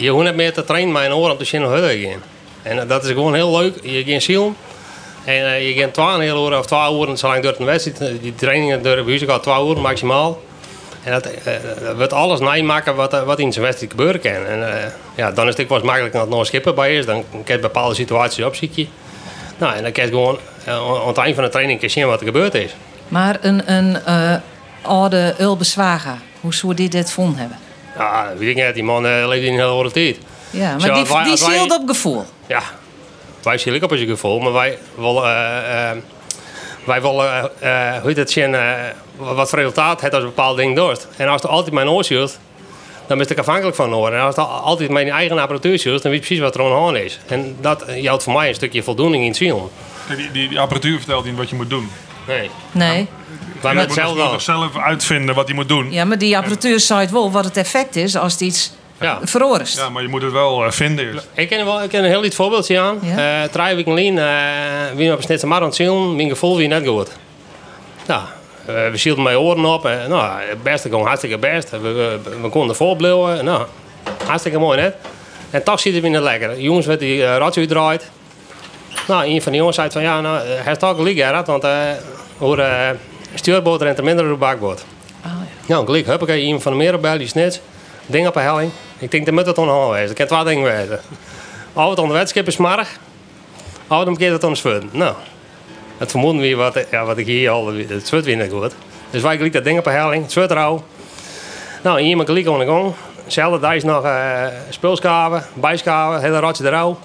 Je hoeft net meer te trainen met een oor om te zien hoe het gaan. En dat is gewoon heel leuk. Je gaat ziel. En uh, je gaat 12 uur of 12 uur, zolang door een wedstrijd. Die trainingen door de gaat 12 uur maximaal. En dat eh, wordt alles nijmaken wat, eh, wat in zijn wedstrijd gebeuren kan. En eh, ja, dan is het ook wel eens makkelijk dat er nog een schipper bij is. Dan kan je bepaalde situaties opzieken. Nou, en dan kan je gewoon eh, aan het eind van de training zien wat er gebeurd is. Maar een, een eh, oude Ulbe Zwager, hoe zou die dit vonden hebben? Ja, weet ik niet. Die man eh, leeft in een hele andere tijd. Ja, maar Zo, die, wij- die wij- op gevoel. Ja, wij zien ook op als je gevoel, maar wij willen, eh, eh, wij willen, eh, hoe heet het zien, eh, wat voor resultaat het als een bepaald ding doet. En als er altijd mijn oor ziet, dan ben ik afhankelijk van horen. En als er altijd mijn eigen apparatuur ziet, dan weet je precies wat er aan de hand is. En dat eh, jouwt voor mij een stukje voldoening in het zien. Die, die, die apparatuur vertelt niet wat je moet doen. Nee. Nee. Wij je met moet al. nog zelf uitvinden wat hij moet doen. Ja, maar die apparatuur zei wel wat het effect is als het iets Ja. veroorst. Ja, maar je moet het wel eh, vinden eerst. Ik ken, wel, ik ken een heel lief voorbeeldje aan. Ja? Eh drie weken geleden, eh, wie op een snitse mar aan het zien, mijn gevoel wie net goed. Nou, eh, we zielden mijn oren op. En, nou, het beste ging hartstikke best. We, we, we konden voorblijven. Nou, hartstikke mooi net. En toch zitten we niet lekker. De jongens werd die uh, radio draait. Nou, een van die jongens zei van ja, nou, hij heeft toch gelijk Gerard, want eh hoe uh, stuurboot rent er minder de bakboot. Oh, Nou, gelijk, huppakee, iemand van de merenbel, die snit. Ding op een helling. Ik denk, dat moet het onhandig wezen. Ik kan twee dingen wezen. Of het onder is marg. Of dan keert het zwet. Nou, het vermoeden wie wat, ja, wat ik hier al, het zwet weer niet goed. Dus wij gelijk dat ding op een helling, het zwet rauw. Nou, iemand gelijk aan de gang. Zelfde dag is nog uh, speelskaven, bijskaven, hele rotje erouw.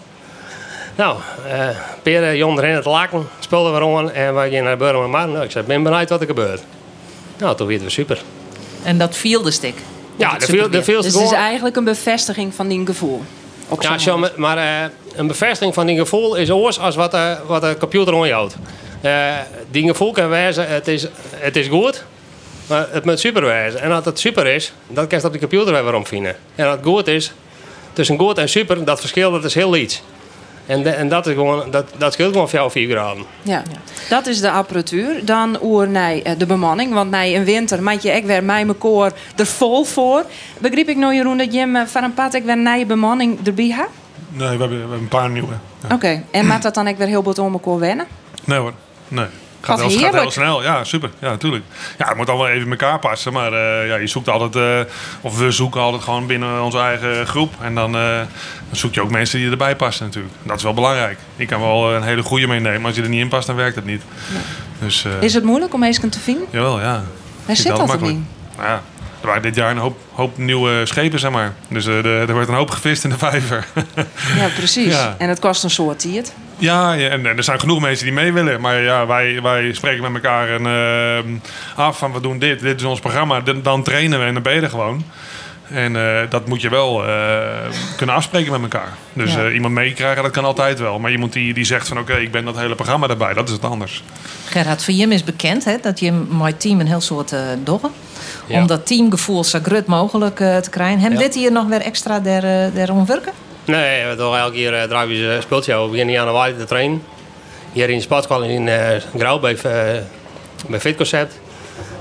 Nou, uh, Peren, Jon erin het laken, speelden we rond en wij gingen naar Burma Maar. Nou, ik zei, ben benieuwd wat er gebeurt. Nou, toen weten we super. En dat viel de stik. Ja, de Dus het is eigenlijk een bevestiging van die gevoel. Ja, zo maar, uh, een bevestiging van die gevoel is oors als wat, uh, wat de computer onhoudt. Uh, die gevoel kan wijzen, het is, het is goed, maar het moet super wijzen. En als het super is, dan kan je op de computer weer waarom vinden. En als het goed is, tussen goed en super, dat verschil dat is heel iets. En, de, en dat, is gewoon, dat, dat scheelt gewoon voor jou 4 graden. Ja. dat is de apparatuur. Dan oer nee, de bemanning. Want nee, in winter maak je ik weer mij mijn koor er vol voor. Begreep ik nou, Jeroen, dat je hem van een pad ik weer naar je bemanning erbij hebt? Nee, we hebben, we hebben een paar nieuwe. Ja. Oké, okay. en maakt dat dan ik weer heel goed om elkaar wennen? Nee hoor, nee. Gaat, heel, gaat heel snel, ja, super. Ja, natuurlijk. Ja, het moet allemaal even in elkaar passen. Maar uh, ja, je zoekt altijd, uh, of we zoeken altijd gewoon binnen onze eigen groep. En dan, uh, dan, zoek je ook mensen die erbij passen natuurlijk. Dat is wel belangrijk. Ik kan wel een hele goede meenemen, maar als je er niet in past, dan werkt het niet. Nee. Dus, is het moeilijk om eens te vinden? Jawel, ja. Waar zit dat in? Ja, er waren dit jaar een hoop, hoop nieuwe schepen, zeg maar. Dus er wordt een hoop gevist in de vijver. ja, precies. Ja. En het kost een soort tiert. Ja, ja en, en, er zijn genoeg mensen die mee willen. Maar ja, wij, wij spreken met elkaar en, uh, af van we doen dit, dit is ons programma. Dan, dan trainen we en dan ben je er gewoon. En uh, dat moet je wel uh, kunnen afspreken met elkaar. Dus ja. iemand meekrijgen, dat kan altijd wel. Maar iemand die, die zegt van oké, okay, ik ben dat hele programma erbij, dat is het anders. Gerard, voor Jim is bekend hè, dat je mijn team een heel soort uh, doggen. Ja. Om dat teamgevoel zo groot mogelijk uh, te krijgen. Hem ja. dit hier nog weer extra der, der omwerken? Nee, doen elke keer uh, draaien we speeltje. We beginnen in januari te trainen. Hier in de sportschool in uh, Grauw bij, bij Fitconcept.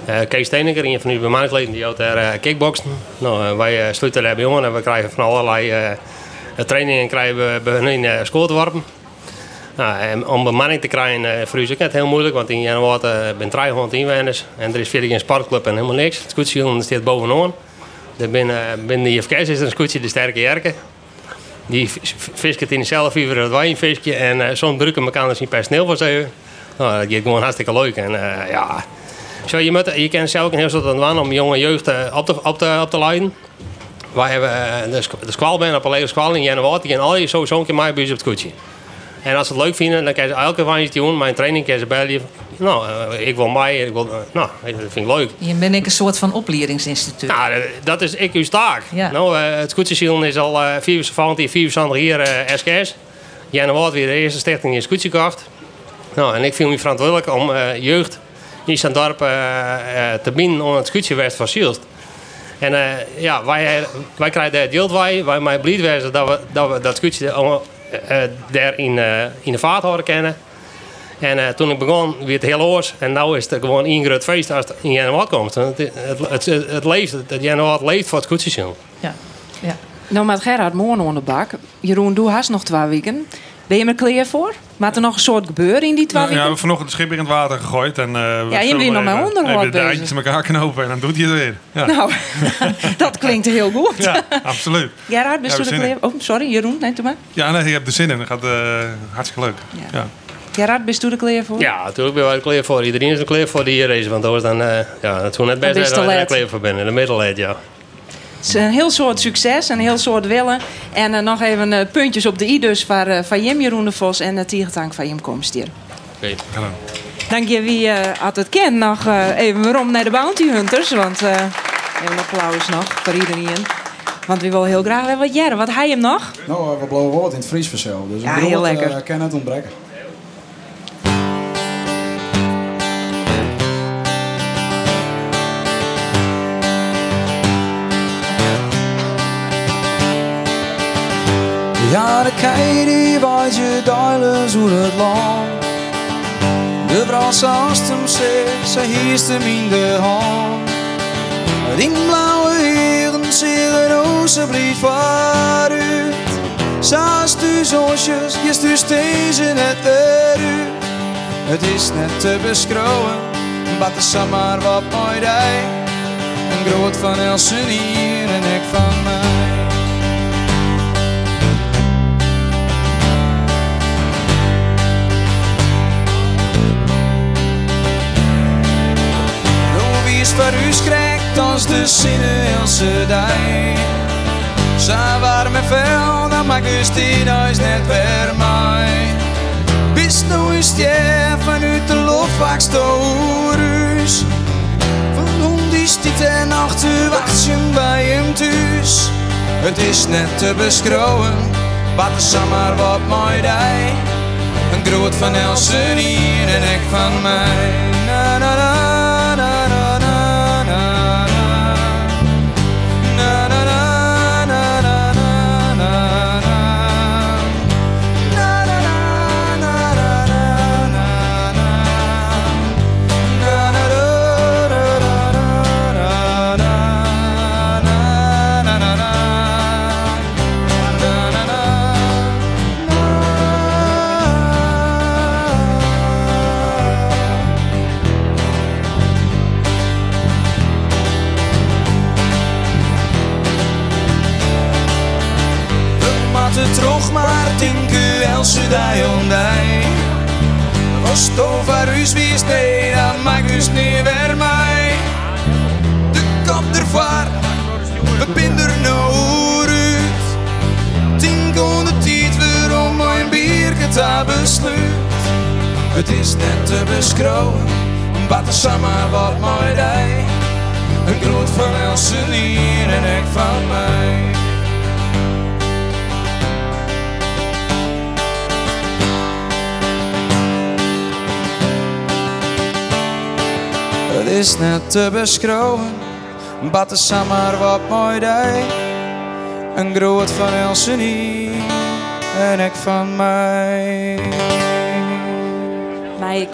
Uh, Kees Steeneker, een van die bemanningsleden, die houdt daar uh, kickboksen. Nou, wij sluiten daar bij jongen en we krijgen van allerlei trainingen krijgen we bij hun in school te worpen. Nou, en om bemanning te krijgen voor u is het heel moeilijk, want in januari uh, ben 300 inwoners en er is verder geen sportclub en helemaal niks. Het scootje staat bovenaan. Er binnen, binnen de is er een scootje de sterke jerken. Die visket in dezelfde uur dat wij een visje en uh, soms drukken elkaar dus niet per snel voor zeven. Nou, dat gaat gewoon hartstikke leuk en ja... Zo, je, moet, je kan zelf een heel soort aan om jonge jeugd op te, op te, op te leiden. Wij hebben de, de squal ben op een squal in januari. Gaan al je sowieso een keer mij bij op het koetje. En als ze het leuk vinden, dan kan ze elke van je doen. Mijn training kan ze bellen. Nou, uh, ik wil mij. Ik wil, uh, nou, dat vind ik leuk. Je bent ik een soort van opleidingsinstituut. Nou, dat is ik uw taak. Ja. Nou, uh, het scootjesielen is al uh, 24, 24 jaar SKS. Januari weer de eerste stichting in scootje gekocht. Nou, en ik vind me verantwoordelijk om jeugd in zijn dorp te binden om het scootje West van Zielst. En uh, ja, wij, wij krijgen het deel wij, wij mij blij dat we dat, we dat scootje uh, daar in, uh, in de vaart houden kennen. En toen ik begon, weer het heel oors. En nu is het gewoon één groot feest als het in januari komt. Het, het, het, leeft, het januari leeft voor het scootje. Ja. ja. Nou, met Gerard morgen aan de bak. Jeroen, doe haast nog twee weken. Ben je er klaar voor? Maakt er nog een soort gebeuren in die twee Nou, ja, we hebben vanochtend het schip weer in het water gegooid. En, eh, we Ja, je bent nog onderhoud even de eindjes aan elkaar knopen en dan doet hij het weer. Ja, Nou, dat klinkt heel goed. ja absoluut. Gerard, Ja, u we er in. klaar Oh, sorry, Jeroen, nee, doe maar. Ja, nee, ik heb er zin in. Dat gaat eh, hartstikke leuk. Ja. Gerard, bent u er klaar voor? Ja, natuurlijk ben ik er klaar voor. Iedereen is er klaar voor die race. Want anders dan, eh ja, het zou net best zijn dat ik er klaar voor ben. In de middelheid, ja. Het is een heel soort succes, een heel soort willen. En eh, nog even eh, puntjes op de i dus van, eh, van Jim Jeroen de Vos en het Tiergetank van Jim Komst hier. Oké. Dank je wie eh, had het kent. Nog even waarom naar de Bounty Hunters. Want eh, even een applaus nog voor iedereen. Want we willen heel graag weer wat jaren. Wat hij hem nog? Nou, we blowen wat in het Fries vanzelf. Dus Ja, een heel lekker. eh, kan het ontbreken. Ja, de kei die je duilen door het land. De brasse als hem zegt, zij hiest hem in de hand. Die blauwe heren zeggen alsjeblieft waaruit. Zaast u zonsjes, je stuurt in het eruit. Het is net te beschouwen, wat is zomaar wat mooi dij. Een groot van Elsen hier en ik van is u schrikt als de zinnen Else dij. Zijn warme vel, dan maakt dus huis net weer mij. Bist nou eens jij vanuit de stoorus. Van hond die stiet en wachten bij hem thuis. Het is net te beschouwen, wat is zomaar wat mooi dij. Een groot van Elsen hier en ik van mij. Us wie nee, dan mag us niet weer mij. De kop ervoor, we binden er nou. Denk aan de tijd waarom mijn bier te besluit. Het is net te beschouwen, wat is zomaar wat mooi dij. Een groot van Elsen hier en ik van mij. Het is net te beschouwen, wat is maar wat mooi dij. Een groot van Elsen hier en ik van mij. Mij,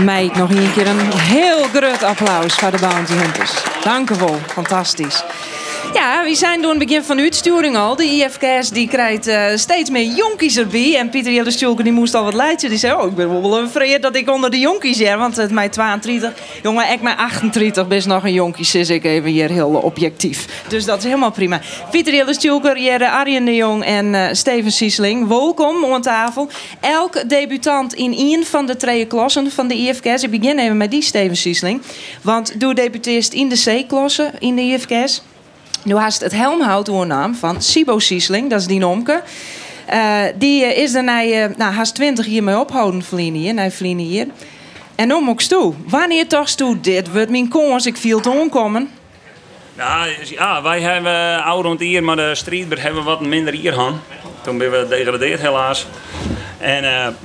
mij nog een keer een heel groot applaus voor de Bounty Hunters. Dank u wel, fantastisch. Ja, we zijn door het begin van de uitsturing al. De IFK's die krijgt eh, steeds meer jonkies erbij. En Pieter Jelle Stulke die moest al wat leidje. Die zei, oh, ik ben wel vreed dat ik onder de jonkies ben. Want het mij 32. Jongen, ik mij 38 best nog een jonkies. Is ik even hier heel objectief. Dus dat is helemaal prima. Pieter Jelle Stulker, Jere Arjen de Jong en eh, Steven Siesling. Welkom aan tafel. Elk debutant in één van de twee klassen van de IFK's. Ik begin even met die Steven Siesling. Want doe debuteert in de C-klasse in de IFK's. Nu haast het helmhout naam van Sibo Siesling, dat is die nomke. Eh, die eh, is daarna eh, nou, haast 20 jaar mee ophouden vliegen hier, naar hier. En moet ik toe. Wanneer toch toe dit? Wordt mijn kans, ik viel te onkomen. Ja, ja, wij hebben oud rond hier, maar de strijdber hebben wat minder hier gehad. Toen ben we gedegradeerd helaas. En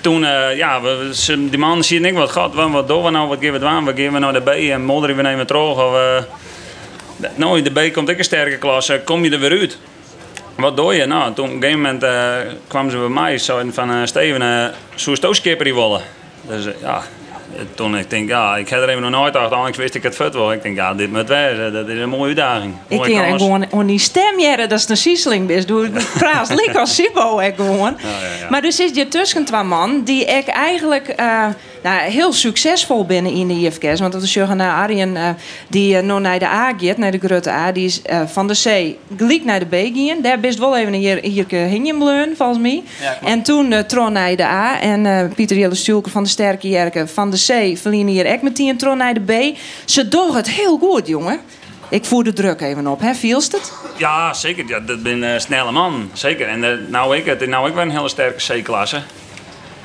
toen, ja, we, die man zien ik wat gaat, wat, wat doen we nou, wat geven we aan, wat geven we nou de B en modderen we nemen terug. Of, nou, in de B komt ik een sterke klasse, kom je er weer uit? Wat doe je? Nou, toen op een gegeven moment eh, kwamen ze bij mij zo van uh, Steven, uh, zou je skipper willen? Dus eh, ja, toen ik denk, ja, ik had er even nog nooit achter, anders wist ik het vet wel. Ik denk, ja, dit moet wezen, dat is een mooie uitdaging. Ik kans. gewoon on die stem jaren, dat is een sieseling best. Doe praat lik als ik gewoon. Maar dus is je tussen twee man die ik eigenlijk eh, nou, heel succesvol binnen in de IFK's. Want dat is naar Arjen eh, die uh, nog naar de A gaat, naar de grote A, die is eh, van de C gelijk naar de B gaan. Daar best wel even hier hier hingen volgens mij. en toen uh, Tron naar de A en Pieter Jelle Stulke van de Sterke Jerken van de C verliezen hier ook met die en Tron naar de B. Ze doen het heel goed, jongen. Ik voer de druk even op, hè? Vielst het? Ja, zeker. Ja, dat ben een snelle man. Zeker. En nou ik, het nou ik wel een hele sterke C-klasse.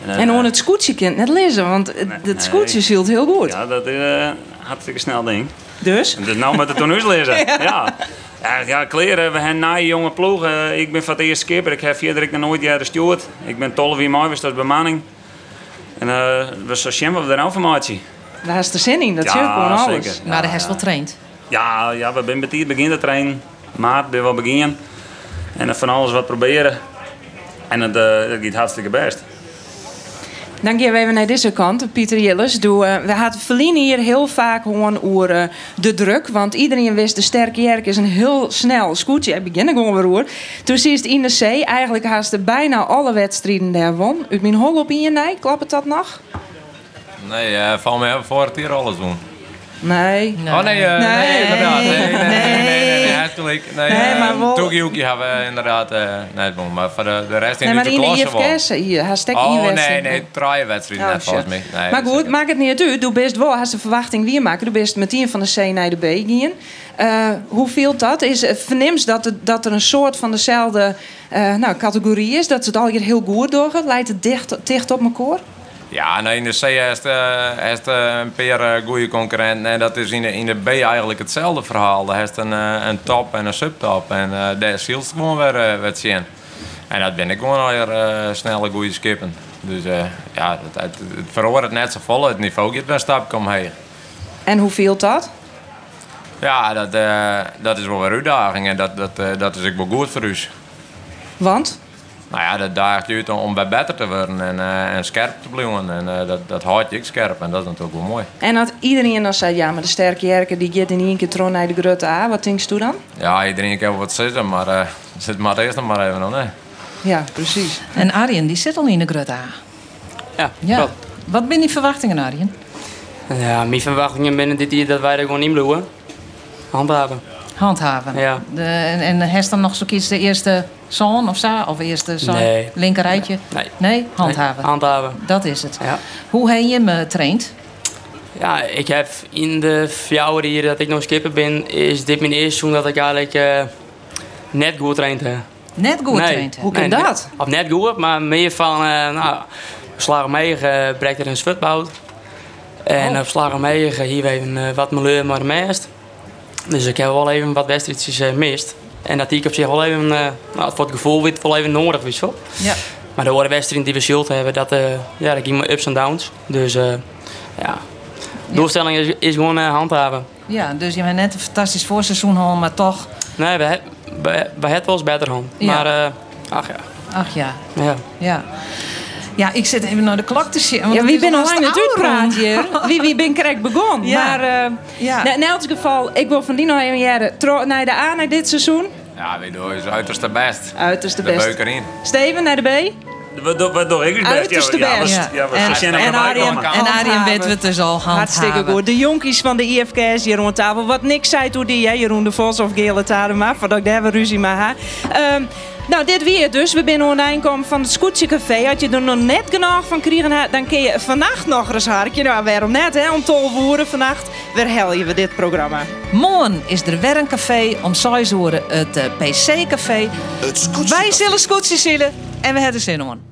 Eh, En on het scootje kent net lezen, want het, het scootje zielt heel goed. Ja, dat is een hartstikke snel ding. Dus? Dus nou met de tonus lezen. Ja. ja. Ja. Ja, kleren. We hebben naaie jonge ploeg. Eh, ik ben van het eerste skipper. Ik heb verder nog nooit jaren gestuurd. Ik ben 12 uur mooi, was dat bemanning. En eh we zo zien we de informatie. Daar is de zin in, dat Ja, zie je gewoon alles. zeker. Maar de rest wel traint. Ja, ja we zijn betiert beginnen te trainen. Maart ben wel beginnen. En dan van alles wat proberen. En het, eh, het gaat hartstikke best. Dan gaan we even naar deze kant. Pieter Jilles, doe, eh, we hadden verliezen hier heel vaak gewoon over eh, de druk. Want iedereen wist, de sterke Jerk is een heel snel scootje. Ik begin gewoon weer hoor. Toen het in de C. Eigenlijk haast bijna alle wedstrijden daar won. Uit mijn hol op in je klopt het dat nog? Nee, uh, van mij voor het hier alles doen. Nee. Oh nee, uh, nee. nee, inderdaad. Nee, nee, nee, nee, nee, nee, hij heeft gelijk. Nee, Nee, eh, hebben we inderdaad uh, net doen, maar voor de, de rest in Nee, maar de in de klasse. IFK's hier, in Oh nee, wedstrijd. nee, traaien wedstrijden Oh, net volgens mij. Nee, maar goed, maakt het niet uit. Doe best wel, als de verwachting weer maken. Doe best meteen van de C naar de B gaan. Eh, hoe viel dat? Is, eh, vernims dat, het, dat er een soort van dezelfde eh, nou, categorie is? Dat ze het al hier heel goed doorgaat? Lijkt het dicht, dicht op elkaar? Ja, nou in de C heeft, heeft uh, een paar uh, goede concurrenten. En dat is in de, in de B eigenlijk hetzelfde verhaal. Daar heeft een, een top en een subtop. En uh, daar ziet het gewoon weer wat zien. En dat ben ik gewoon alweer uh, snelle goede skippen. Dus uh, ja, het, het, het verhoort net zo vol. Het niveau gaat een stapje omheen. En hoe viel dat? Ja, dat, uh, dat is wel een uitdaging. En dat, dat, dat is ook wel goed voor u. Want? Nou ja, dat daagt je uit om bij beter te worden en, uh, en scherp te blijven. En uh, dat, dat houdt je ook scherp en dat is natuurlijk wel mooi. En dat iedereen dan zei, ja, maar de sterke Jerken die gaat in één keer tron naar de grote A. Wat denkst u dan? Ja, iedereen kan wat zeggen, maar uh, zit maar eerst nog maar even aan. Nee. Ja, precies. En Arjen, die zit al in de grote A. Ja, ja. klopt. Wat zijn die verwachtingen, Arjen? Ja, mijn verwachtingen binnen dit jaar dat wij er gewoon in bloeien. Handhaven. Handhaven. Ja. De, en en heeft dan nog zo'n de eerste zoon of zo? Of eerste zoon? Nee. Linkerrijtje? Nee. Nee? Handhaven. Nee, handhaven. Dat is het. Ja. Hoe heb je hem uh, traind? Ja, ik heb in de vier hier dat ik nog skipper ben, is dit mijn eerste seizoen dat ik eigenlijk uh, net goed traind heb. Net goed nee. traind? Hoe kan dat? Of net goed, maar meer van, uh, nou, slagen mee, uh, breekt er een switbout. En Oh. op slagen mee, hier even wat milieu maar meest. Dus ik heb wel even wat wedstrijdjes uh, mist. En dat ik op zich wel even, uh, nou, voor het gevoel weer wel even nodig. Hoor. Ja. Maar de andere wedstrijden die we zult hebben, dat, uh, ja, dat ging maar ups en downs. Dus ja, de doelstelling is, is gewoon handhaven. Ja, dus je hebt net een fantastisch voorseizoen gehad, maar toch... Nee, we, we, we hebben wel eens beter hand. Ja. Maar, uh, ach ja. Ach ja. Ja. Ja. Ja, ik zit even naar de klok te zien. Ja, wie ben al lang natuurlijk praat hier? Wie, wie ben correct begonnen? Ja. Maar uh, ja. in elk geval, ik wil van die nog even jaren naar de A naar dit seizoen. Ja, weet je, is uiterste best. Uiterste de best. beuker in. Steven naar de B. Wat, wat doe ik het best? Uiterste ja, best. Ja, en, en, en, Arjen, en Arjen weet we het dus al handhaven. Hartstikke goed. De jonkies van de IFK's hier rond tafel. Wat niks zei toen die, hè, Jeroen de Vos of Gele Tadema. Voordat ik daar weer ruzie mee. Um, nou, dit weer dus. We zijn online komen van het Scootje Café. Had je er nog net genoeg van krijgen, dan kun je vannacht nog eens hartje. Nou, waarom net, hè? Om 12 uur vannacht. Weer helje we dit programma. Morgen is er weer een café. Om 6 uur het uh, PC-café. Het Scootje Wij zullen Scootje zullen. En we hebben zin in.